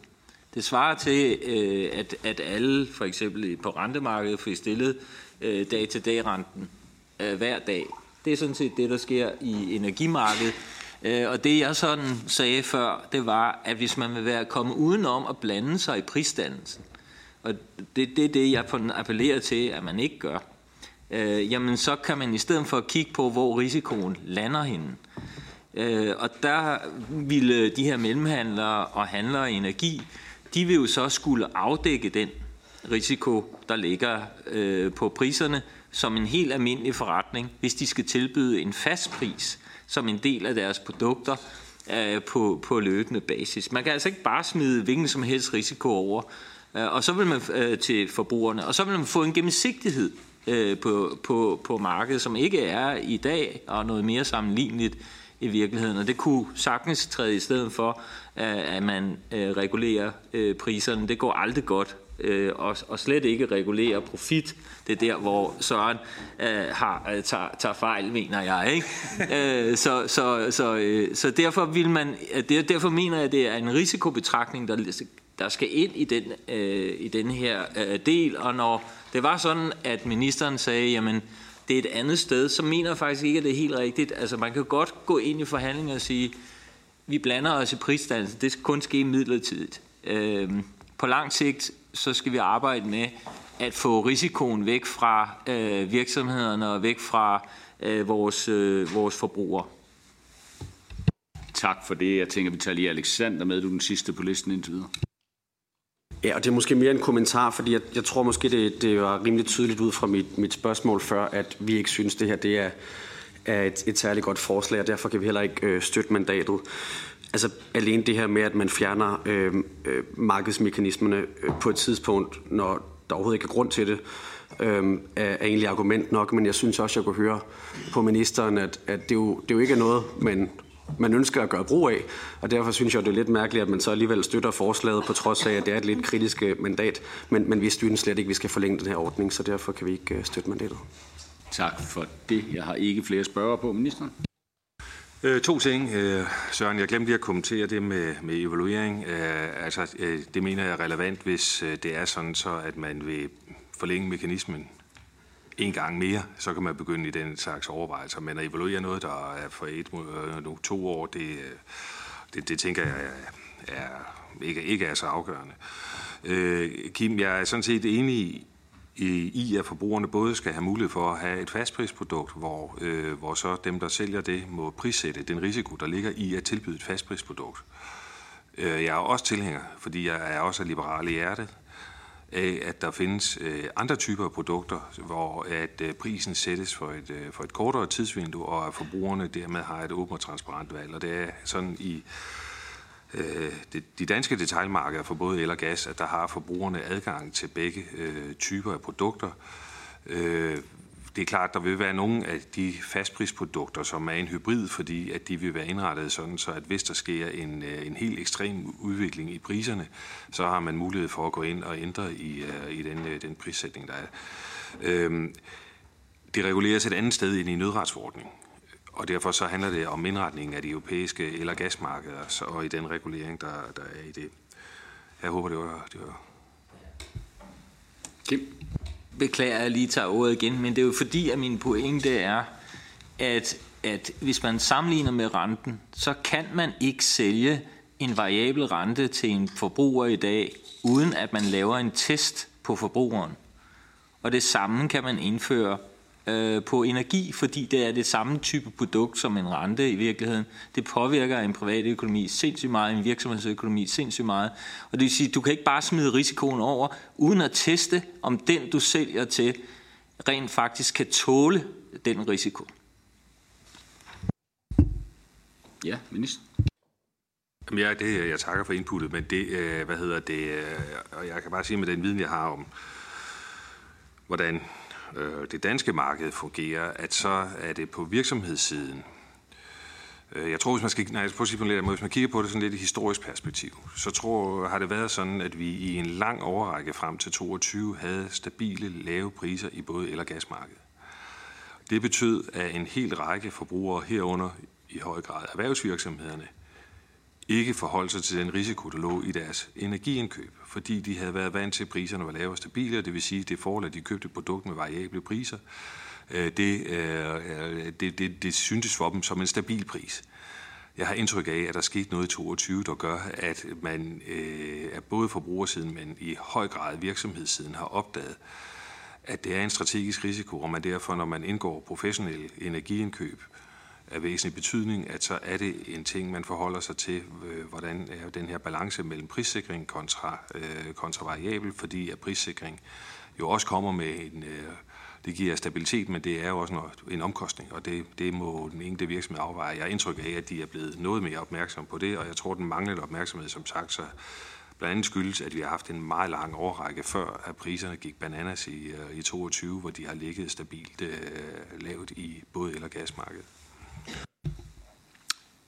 Det svarer til, øh, at, at alle for eksempel på rentemarkedet får stillet øh, dag-til-dag-renten øh, hver dag. Det er sådan set det, der sker i energimarkedet. Øh, og det jeg sådan sagde før, det var, at hvis man vil være kommet udenom at blande sig i prisdannelsen, og det er det, det, jeg appellerer til, at man ikke gør, øh, jamen så kan man i stedet for at kigge på, hvor risikoen lander henne, Øh, Øh, og der ville de her mellemhandlere og handlere i energi, de vil jo så skulle afdække den risiko, der ligger øh, på priserne, som en helt almindelig forretning, hvis de skal tilbyde en fast pris som en del af deres produkter øh, på, på løbende basis. Man kan altså ikke bare smide hvilken som helst risiko over, øh, og så vil man øh, til forbrugerne, og så vil man få en gennemsigtighed øh, på, på, på markedet, som ikke er i dag, og noget mere sammenligneligt i virkeligheden. Og det kunne sagtens træde i stedet for, at man regulerer priserne. Det går aldrig godt øh, og, og slet ikke regulere profit. Det er der, hvor Søren øh, har, øh, tager, tager fejl, mener jeg. Ikke? <laughs> øh, så, så, så, øh, så derfor, vil man, det, derfor mener jeg, at det er en risikobetragtning, der, der skal ind i den, øh, i den her øh, del. Og når det var sådan, at ministeren sagde, jamen, det er et andet sted, så mener jeg faktisk ikke, at det er helt rigtigt. Altså, man kan godt gå ind i forhandlinger og sige, vi blander os i prisdannelsen, det skal kun ske midlertidigt. Øhm, på lang sigt så skal vi arbejde med at få risikoen væk fra øh, virksomhederne og væk fra øh, vores, øh, vores forbrugere. Tak for det. Jeg tænker, vi tager lige Alexander med. Du er den sidste på listen indtil videre. Ja, og det er måske mere en kommentar, fordi jeg, jeg tror måske, det, det var rimelig tydeligt ud fra mit, mit spørgsmål før, at vi ikke synes, det her det er, er et, et særligt godt forslag, og derfor kan vi heller ikke øh, støtte mandatet. Altså alene det her med, at man fjerner øh, øh, markedsmekanismerne øh, på et tidspunkt, når der overhovedet ikke er grund til det, øh, er, er egentlig argument nok. Men jeg synes også, jeg kunne høre på ministeren, at, at det, jo, det jo ikke er noget, man, man ønsker at gøre brug af. Og derfor synes jeg, det er lidt mærkeligt, at man så alligevel støtter forslaget, på trods af, at det er et lidt kritisk mandat. Men, men vi synes slet ikke, at vi skal forlænge den her ordning, så derfor kan vi ikke øh, støtte mandatet. Tak for det. Jeg har ikke flere spørger på ministeren. Øh, to ting, øh, Søren. Jeg glemte lige at kommentere det med, med evaluering. Øh, altså, øh, det mener jeg er relevant, hvis øh, det er sådan, så at man vil forlænge mekanismen en gang mere, så kan man begynde i den slags overvejelser. Men at evaluere noget, der er for et, øh, nu, to år, det, øh, det, det tænker jeg er, er, ikke, ikke er så afgørende. Øh, Kim, jeg er sådan set enig i, i, at forbrugerne både skal have mulighed for at have et fastprisprodukt, hvor, øh, hvor så dem, der sælger det, må prissætte den risiko, der ligger i at tilbyde et fastprisprodukt. Øh, jeg er også tilhænger, fordi jeg er også liberal i hjertet, af at der findes øh, andre typer af produkter, hvor at øh, prisen sættes for et, øh, for et kortere tidsvindue, og at forbrugerne dermed har et åbent og transparent valg. Og det er sådan i øh, de danske detaljmarkeder for både el og gas, at der har forbrugerne adgang til begge øh, typer af produkter. Øh, det er klart, der vil være nogle af de fastprisprodukter, som er en hybrid, fordi at de vil være indrettet sådan, så at hvis der sker en, øh, en helt ekstrem udvikling i priserne, så har man mulighed for at gå ind og ændre i, øh, i den, øh, den prissætning, der er. Øh, det reguleres et andet sted end i nødretsforordningen. Og derfor så handler det om indretningen af de europæiske eller og gasmarkeder, og i den regulering, der, der er i det. Jeg håber, det var... Det var. Kim? Beklager, at jeg lige tager ordet igen, men det er jo fordi, at min pointe er, at, at hvis man sammenligner med renten, så kan man ikke sælge en variabel rente til en forbruger i dag, uden at man laver en test på forbrugeren. Og det samme kan man indføre øh, på energi, fordi det er det samme type produkt som en rente i virkeligheden. Det påvirker en privat økonomi sindssygt meget, en virksomhedsøkonomi sindssygt meget. Og det vil sige, du kan ikke bare smide risikoen over, uden at teste, om den du sælger til, rent faktisk kan tåle den risiko. Ja, minister. Ja, det, jeg takker for inputtet, men det, øh, hvad hedder det, øh, og jeg kan bare sige med den viden, jeg har om, hvordan øh, det danske marked fungerer, at så er det på virksomhedssiden. Øh, jeg tror, hvis man, skal, nej, på at sige hvis man kigger på det sådan lidt i historisk perspektiv, så tror, har det været sådan, at vi i en lang overrække frem til 22 havde stabile, lave priser i både el- og gasmarkedet. Det betød, at en hel række forbrugere herunder i høj grad erhvervsvirksomhederne ikke forholdt sig til den risiko, der lå i deres energiindkøb, fordi de havde været vant til, at priserne var lave og stabile, det vil sige, det forhold, at de købte et produkt med variable priser, øh, det, øh, øh, det, det, det syntes for dem som en stabil pris. Jeg har indtryk af, at der skete noget i 22, der gør, at man øh, er både forbrugersiden, men i høj grad virksomhedssiden har opdaget, at det er en strategisk risiko, og man derfor, når man indgår professionelle energiindkøb, af væsentlig betydning, at så er det en ting, man forholder sig til, øh, hvordan er den her balance mellem prissikring kontra, øh, kontra variabel, fordi at prissikring jo også kommer med en, øh, det giver stabilitet, men det er jo også noget, en omkostning, og det, det må den enkelte virksomhed afveje. Jeg har indtryk af, at de er blevet noget mere opmærksom på det, og jeg tror, den manglende opmærksomhed, som sagt, så blandt andet skyldes, at vi har haft en meget lang overrække før, at priserne gik bananas i, øh, i 22, hvor de har ligget stabilt øh, lavt i både el- og gasmarkedet.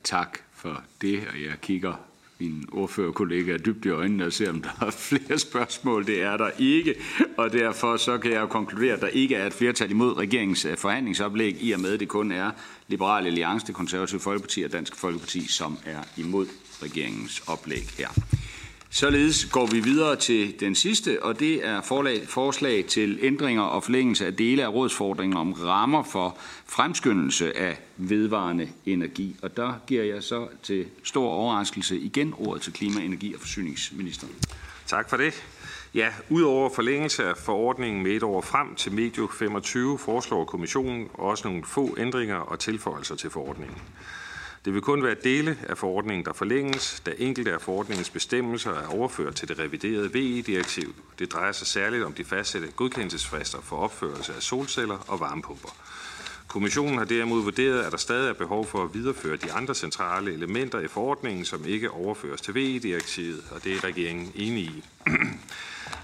Tak for det, og jeg kigger min ordførerkollega er dybt i øjnene og ser, om der er flere spørgsmål. Det er der ikke, og derfor så kan jeg jo konkludere, at der ikke er et flertal imod regeringens øh, forhandlingsoplæg, i og med at det kun er Liberale Alliance, det konservative Folkeparti og Dansk Folkeparti, som er imod regeringens oplæg her. Således går vi videre til den sidste, og det er forslag til ændringer og forlængelse af dele af rådsfordringen om rammer for fremskyndelse af vedvarende energi. Og der giver jeg så til stor overraskelse igen ordet til klima-, energi- og forsyningsministeren. Tak for det. Ja, udover forlængelse af forordningen med et år frem til medio 25, foreslår kommissionen også nogle få ændringer og tilføjelser til forordningen. Det vil kun være dele af forordningen, der forlænges, da enkelte af forordningens bestemmelser er overført til det reviderede VE-direktiv. Det drejer sig særligt om de fastsatte godkendelsesfrister for opførelse af solceller og varmepumper. Kommissionen har derimod vurderet, at der stadig er behov for at videreføre de andre centrale elementer i forordningen, som ikke overføres til VE-direktivet, og det er regeringen enig i. <clears throat>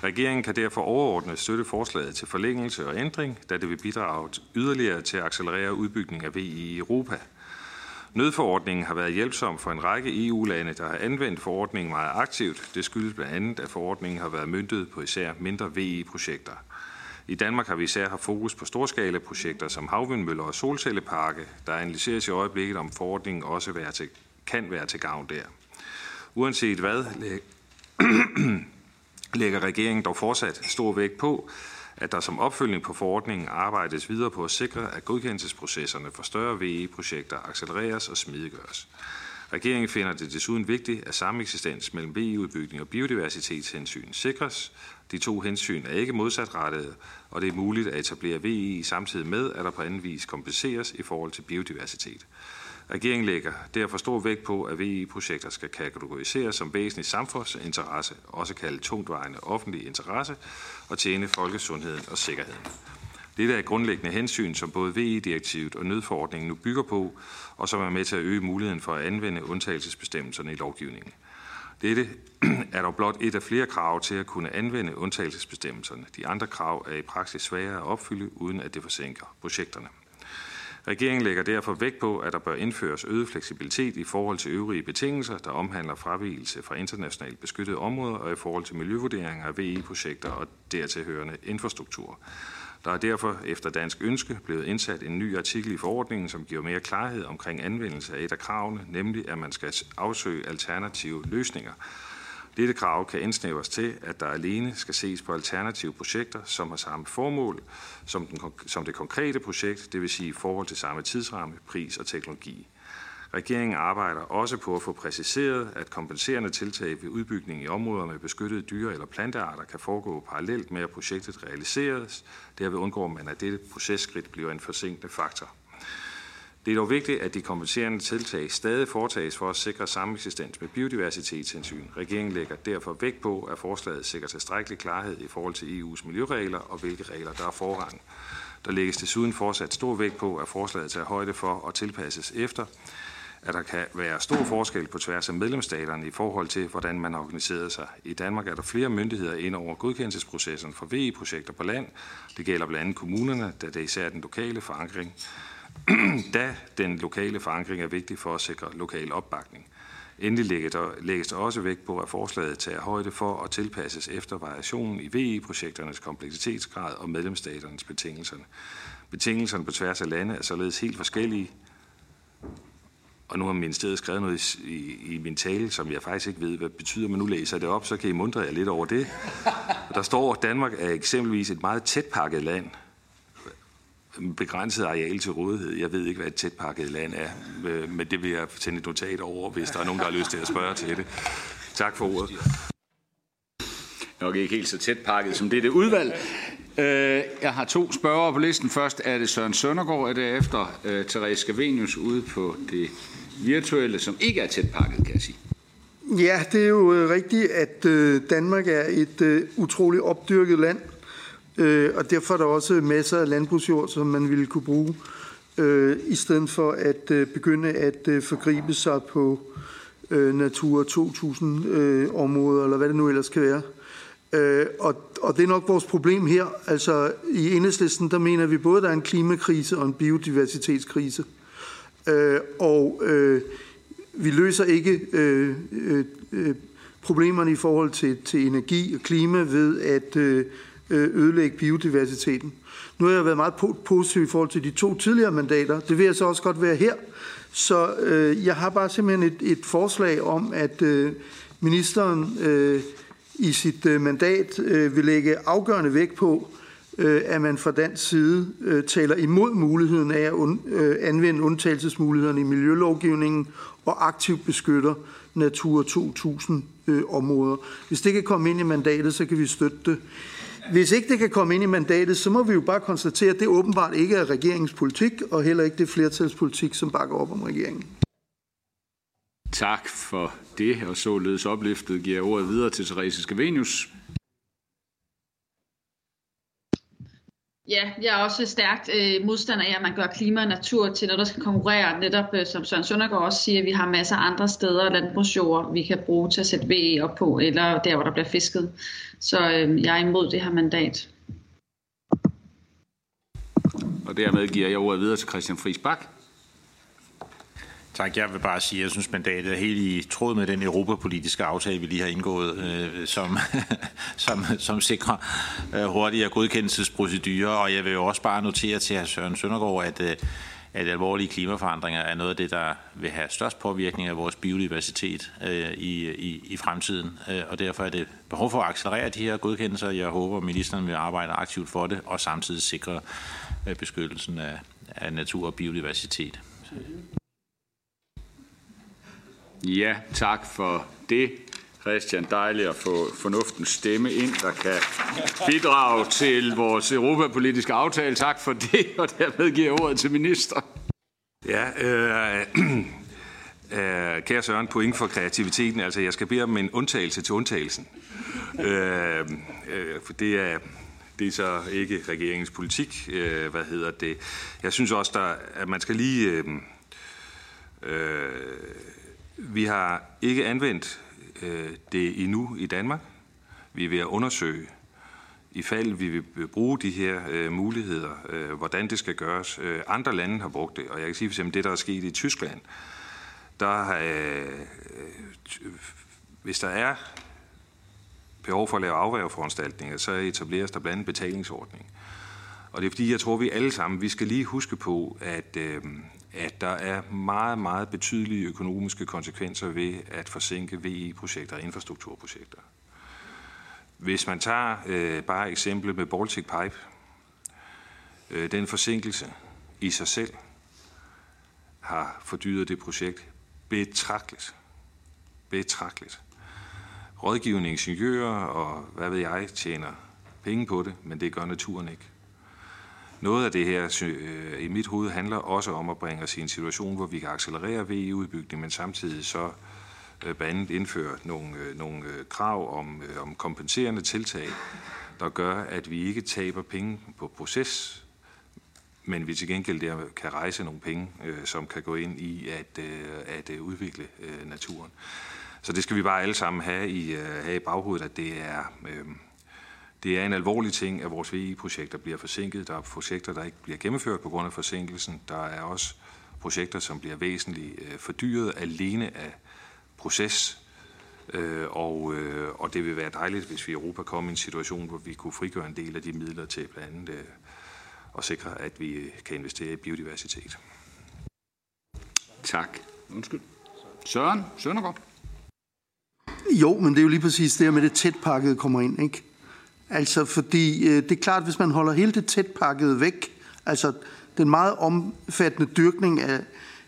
Regeringen kan derfor overordnet støtte forslaget til forlængelse og ændring, da det vil bidrage yderligere til at accelerere udbygningen af VE i Europa. Nødforordningen har været hjælpsom for en række EU-lande, der har anvendt forordningen meget aktivt. Det skyldes blandt andet, at forordningen har været myndet på især mindre VE-projekter. I Danmark har vi især haft fokus på storskala-projekter som havvindmøller og solcelleparke, der analyseres i øjeblikket, om forordningen også være til, kan være til gavn der. Uanset hvad, <clears throat> lægger regeringen dog fortsat stor vægt på, at der som opfølgning på forordningen arbejdes videre på at sikre, at godkendelsesprocesserne for større VE-projekter accelereres og smidiggøres. Regeringen finder det desuden vigtigt, at sameksistens mellem VE-udbygning og biodiversitetshensyn sikres. De to hensyn er ikke modsatrettede, og det er muligt at etablere VE samtidig med, at der på anden vis kompenseres i forhold til biodiversitet. Regeringen lægger derfor stor vægt på, at VE-projekter skal kategoriseres som væsentlig samfundsinteresse, også kaldet tungtvejende offentlig interesse, og tjene folkesundheden og sikkerheden. Dette er grundlæggende hensyn, som både VE-direktivet og nødforordningen nu bygger på, og som er med til at øge muligheden for at anvende undtagelsesbestemmelserne i lovgivningen. Dette <clears throat> er dog blot et af flere krav til at kunne anvende undtagelsesbestemmelserne. De andre krav er i praksis svære at opfylde, uden at det forsinker projekterne. Regeringen lægger derfor vægt på, at der bør indføres øget fleksibilitet i forhold til øvrige betingelser, der omhandler fravigelse fra internationalt beskyttede områder og i forhold til miljøvurderinger af VE-projekter og dertilhørende infrastruktur. Der er derfor efter dansk ønske blevet indsat en ny artikel i forordningen, som giver mere klarhed omkring anvendelse af et af kravene, nemlig at man skal afsøge alternative løsninger. Dette krav kan indsnævres til, at der alene skal ses på alternative projekter, som har samme formål som, den, som det konkrete projekt, det vil sige i forhold til samme tidsramme, pris og teknologi. Regeringen arbejder også på at få præciseret, at kompenserende tiltag ved udbygning i områder med beskyttede dyre- eller plantearter kan foregå parallelt med, at projektet realiseres. Derved undgår man, at dette processkridt bliver en forsinkende faktor. Det er dog vigtigt, at de kompenserende tiltag stadig foretages for at sikre sameksistens med biodiversitetshensyn. Regeringen lægger derfor vægt på, at forslaget sikrer tilstrækkelig klarhed i forhold til EU's miljøregler og hvilke regler, der er forrang. Der lægges desuden fortsat stor vægt på, at forslaget tager højde for og tilpasses efter, at der kan være stor forskel på tværs af medlemsstaterne i forhold til, hvordan man har organiseret sig. I Danmark er der flere myndigheder ind over godkendelsesprocessen for VE-projekter på land. Det gælder blandt andet kommunerne, da det er især den lokale forankring, <clears throat> da den lokale forankring er vigtig for at sikre lokal opbakning. Endelig lægges der, lægges der også vægt på, at forslaget tager højde for at tilpasses efter variationen i VE-projekternes kompleksitetsgrad og medlemsstaternes betingelser. Betingelserne på tværs af lande er således helt forskellige, og nu har ministeriet skrevet noget i, i, i min tale, som jeg faktisk ikke ved, hvad betyder, men nu læser jeg det op, så kan I mundre jer lidt over det. <laughs> Der står, at Danmark er eksempelvis et meget tætpakket land, begrænset areal til rådighed. Jeg ved ikke, hvad et tætpakket land er, øh, men det vil jeg sende et notat over, hvis der er nogen, der har lyst til at spørge til det. Tak for ordet. Nok ikke helt så tæt pakket som det, det udvalg. Øh, jeg har to spørgere på listen. Først er det Søren Søndergaard, og derefter uh, Therese Scavenius ude på det virtuelle, som ikke er tæt pakket, kan jeg sige. Ja, det er jo rigtigt, at Danmark er et utroligt opdyrket land, Øh, og derfor er der også masser af landbrugsjord, som man ville kunne bruge, øh, i stedet for at øh, begynde at øh, forgribe sig på øh, Natur 2000 øh, områder, eller hvad det nu ellers kan være. Øh, og, og det er nok vores problem her. Altså i enhedslisten, der mener vi både, at der er en klimakrise og en biodiversitetskrise. Øh, og øh, vi løser ikke øh, øh, øh problemerne i forhold til, til energi og klima ved at øh, Øh, ødelægge biodiversiteten. Nu har jeg været meget positiv i forhold til de to tidligere mandater. Det vil jeg så også godt være her. Så øh, jeg har bare simpelthen et, et forslag om, at øh, ministeren øh, i sit øh, mandat øh, vil lægge afgørende vægt på, øh, at man fra dansk side øh, taler imod muligheden af at un, øh, anvende undtagelsesmulighederne i miljølovgivningen og aktivt beskytter Natur 2000 øh, områder. Hvis det kan komme ind i mandatet, så kan vi støtte det. Hvis ikke det kan komme ind i mandatet, så må vi jo bare konstatere, at det åbenbart ikke er regeringens politik, og heller ikke det flertalspolitik, som bakker op om regeringen. Tak for det, og således opløftet giver ordet videre til Therese Skavenius. Ja, jeg er også stærkt øh, modstander af, at man gør klima og natur til noget, der skal konkurrere. Netop øh, som Søren Søndergaard også siger, at vi har masser af andre steder landbrugsjord, vi kan bruge til at sætte VE op på, eller der, hvor der bliver fisket. Så øh, jeg er imod det her mandat. Og dermed giver jeg ordet videre til Christian Friis Bak. Tak. Jeg vil bare sige, at jeg synes, mandatet er helt i tråd med den europapolitiske aftale, vi lige har indgået, øh, som, <laughs> som, som sikrer øh, hurtigere godkendelsesprocedurer. Og jeg vil jo også bare notere til hr. Søren Søndergaard, at, øh, at alvorlige klimaforandringer er noget af det, der vil have størst påvirkning af vores biodiversitet øh, i, i, i fremtiden. Øh, og derfor er det behov for at accelerere de her godkendelser. Jeg håber, at ministeren vil arbejde aktivt for det, og samtidig sikre øh, beskyttelsen af, af natur og biodiversitet. Ja, tak for det. Christian, dejligt at få fornuftens stemme ind, der kan bidrage til vores europapolitiske aftale. Tak for det, og dermed giver ordet til minister. Ja, øh, øh, kære Søren, point for kreativiteten. Altså, jeg skal bede om en undtagelse til undtagelsen. Øh, øh, for det er, det er så ikke regeringens politik. Øh, hvad hedder det? Jeg synes også, der, at man skal lige... Øh, øh, vi har ikke anvendt øh, det endnu i Danmark. Vi er ved at undersøge, i fald vi vil bruge de her øh, muligheder, øh, hvordan det skal gøres. Øh, andre lande har brugt det, og jeg kan sige for det, der er sket i Tyskland. Der har, øh, hvis der er behov for at lave afværgeforanstaltninger, så etableres der blandt andet betalingsordning. Og det er fordi, jeg tror, vi alle sammen, vi skal lige huske på, at, øh, at der er meget, meget betydelige økonomiske konsekvenser ved at forsinke VE-projekter og infrastrukturprojekter. Hvis man tager øh, bare eksemplet med Baltic Pipe, øh, den forsinkelse i sig selv har fordyret det projekt betragteligt. Betragteligt. Rådgivende ingeniører og hvad ved jeg tjener penge på det, men det gør naturen ikke. Noget af det her øh, i mit hoved handler også om at bringe os i en situation, hvor vi kan accelerere VE-udbygning, men samtidig så øh, blandt andet indføre nogle, øh, nogle krav om, om kompenserende tiltag, der gør, at vi ikke taber penge på proces, men vi til gengæld der kan rejse nogle penge, som kan gå ind i at, at udvikle naturen. Så det skal vi bare alle sammen have i, have i baghovedet, at det er, det er en alvorlig ting, at vores VE-projekter bliver forsinket. Der er projekter, der ikke bliver gennemført på grund af forsinkelsen. Der er også projekter, som bliver væsentligt øh, fordyret alene af proces. Øh, og, øh, og det vil være dejligt, hvis vi i Europa kommer i en situation, hvor vi kunne frigøre en del af de midler til blandt andet at sikre, at vi kan investere i biodiversitet. Tak. Undskyld. Søren Søndergaard. Jo, men det er jo lige præcis det her med det tætpakkede kommer ind, ikke? Altså, fordi øh, det er klart, hvis man holder hele det tætpakkede væk, altså den meget omfattende dyrkning, af,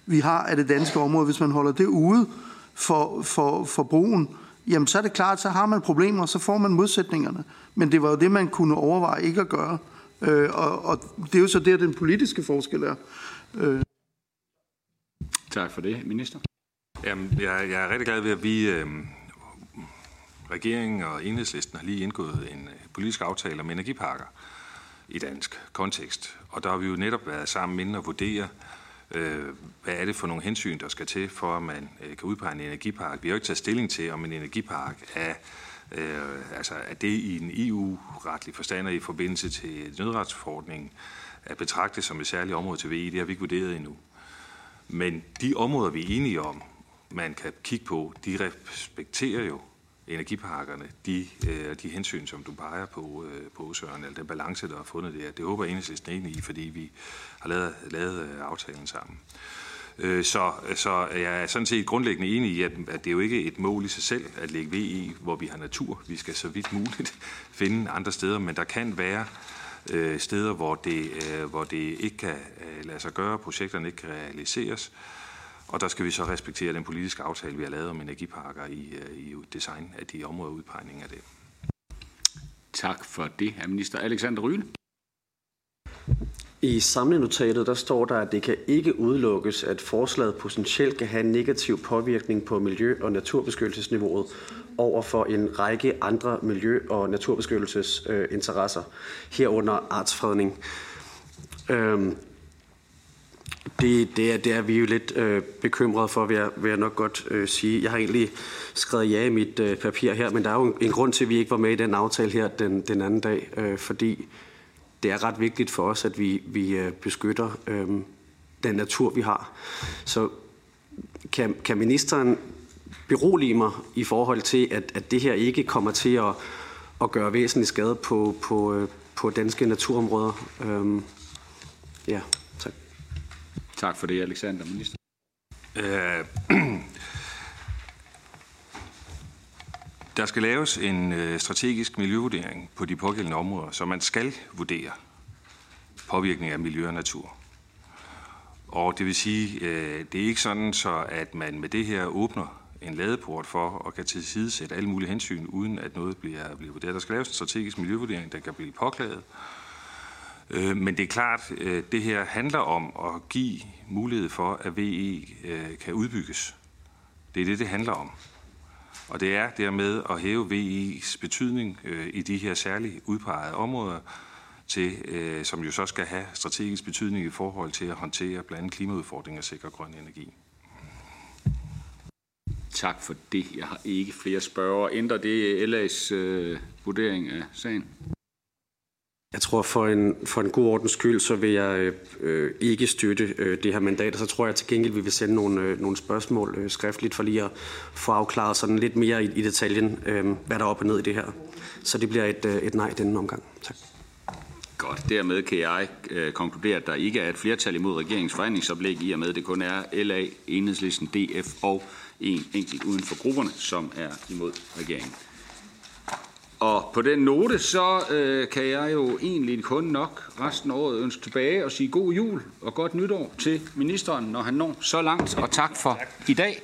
vi har af det danske område, hvis man holder det ude for, for, for brugen, jamen så er det klart, så har man problemer, så får man modsætningerne. Men det var jo det, man kunne overveje ikke at gøre. Øh, og, og det er jo så der, den politiske forskel er. Øh. Tak for det, minister. Jamen, jeg, jeg er rigtig glad ved, at vi, øh, regeringen og enhedslisten har lige indgået en politiske aftaler om energiparker i dansk kontekst. Og der har vi jo netop været sammen inden og vurdere, øh, hvad er det for nogle hensyn, der skal til, for at man øh, kan udpege en energipark. Vi har jo ikke taget stilling til, om en energipark er, øh, altså, er det i en EU-retlig forstand i forbindelse til nødretsforordningen at betragte som et særligt område til VE. Det har vi ikke vurderet endnu. Men de områder, vi er enige om, man kan kigge på, de respekterer jo energiparkerne, de, øh, de hensyn, som du peger på, øh, på Søren, eller den balance, der er fundet der. Det håber jeg enhedslisten enig i, fordi vi har lavet, lavet øh, aftalen sammen. Øh, så, så jeg er sådan set grundlæggende enig i, at, at det er jo ikke et mål i sig selv at lægge ved i, hvor vi har natur. Vi skal så vidt muligt <laughs> finde andre steder, men der kan være øh, steder, hvor det, øh, hvor det ikke kan øh, lade sig gøre, projekterne ikke kan realiseres. Og der skal vi så respektere den politiske aftale, vi har lavet om energiparker i, øh, i design af de områder udpegning af det. Tak for det, herr minister. Alexander Ryle. I samlenotatet der står der, at det kan ikke udelukkes, at forslaget potentielt kan have en negativ påvirkning på miljø- og naturbeskyttelsesniveauet over for en række andre miljø- og naturbeskyttelsesinteresser, herunder artsfredning. Øhm, det, det, er, det er vi jo lidt øh, bekymrede for, vil jeg, vil jeg nok godt øh, sige. Jeg har egentlig skrevet ja i mit øh, papir her, men der er jo en, en grund til, at vi ikke var med i den aftale her den, den anden dag, øh, fordi det er ret vigtigt for os, at vi, vi øh, beskytter øh, den natur, vi har. Så kan, kan ministeren berolige mig i forhold til, at, at det her ikke kommer til at, at gøre væsentlig skade på, på, øh, på danske naturområder? Øh, ja, tak. For det, Alexander. Minister. Øh, der skal laves en øh, strategisk miljøvurdering på de pågældende områder, så man skal vurdere påvirkning af miljø og natur. Og det vil sige, øh, det er ikke sådan, så at man med det her åbner en ladeport for at kan tilsidesætte alle mulige hensyn, uden at noget bliver, bliver vurderet. Der skal laves en strategisk miljøvurdering, der kan blive påklaget. Øh, men det er klart, øh, det her handler om at give mulighed for, at VE øh, kan udbygges. Det er det, det handler om. Og det er dermed at hæve VE's betydning øh, i de her særligt udpegede områder, til, øh, som jo så skal have strategisk betydning i forhold til at håndtere blandt andet klimaudfordringer og sikre grøn energi. Tak for det. Jeg har ikke flere spørgere. Ændrer det LA's øh, vurdering af sagen? Jeg tror, for en, for en god ordens skyld, så vil jeg øh, ikke støtte øh, det her mandat, og så tror jeg til gengæld, vi vil sende nogle, øh, nogle spørgsmål øh, skriftligt, for lige at få afklaret sådan lidt mere i, i detaljen, øh, hvad der er op og ned i det her. Så det bliver et, øh, et nej denne omgang. Tak. Godt. Dermed kan jeg øh, konkludere, at der ikke er et flertal imod regeringens forhandlingsoplæg, i og med at det kun er LA, Enhedslisten, DF og en enkelt uden for grupperne, som er imod regeringen. Og på den note, så øh, kan jeg jo egentlig kun nok resten af året ønske tilbage og sige god jul og godt nytår til ministeren, når han når så langt. Og tak for i dag.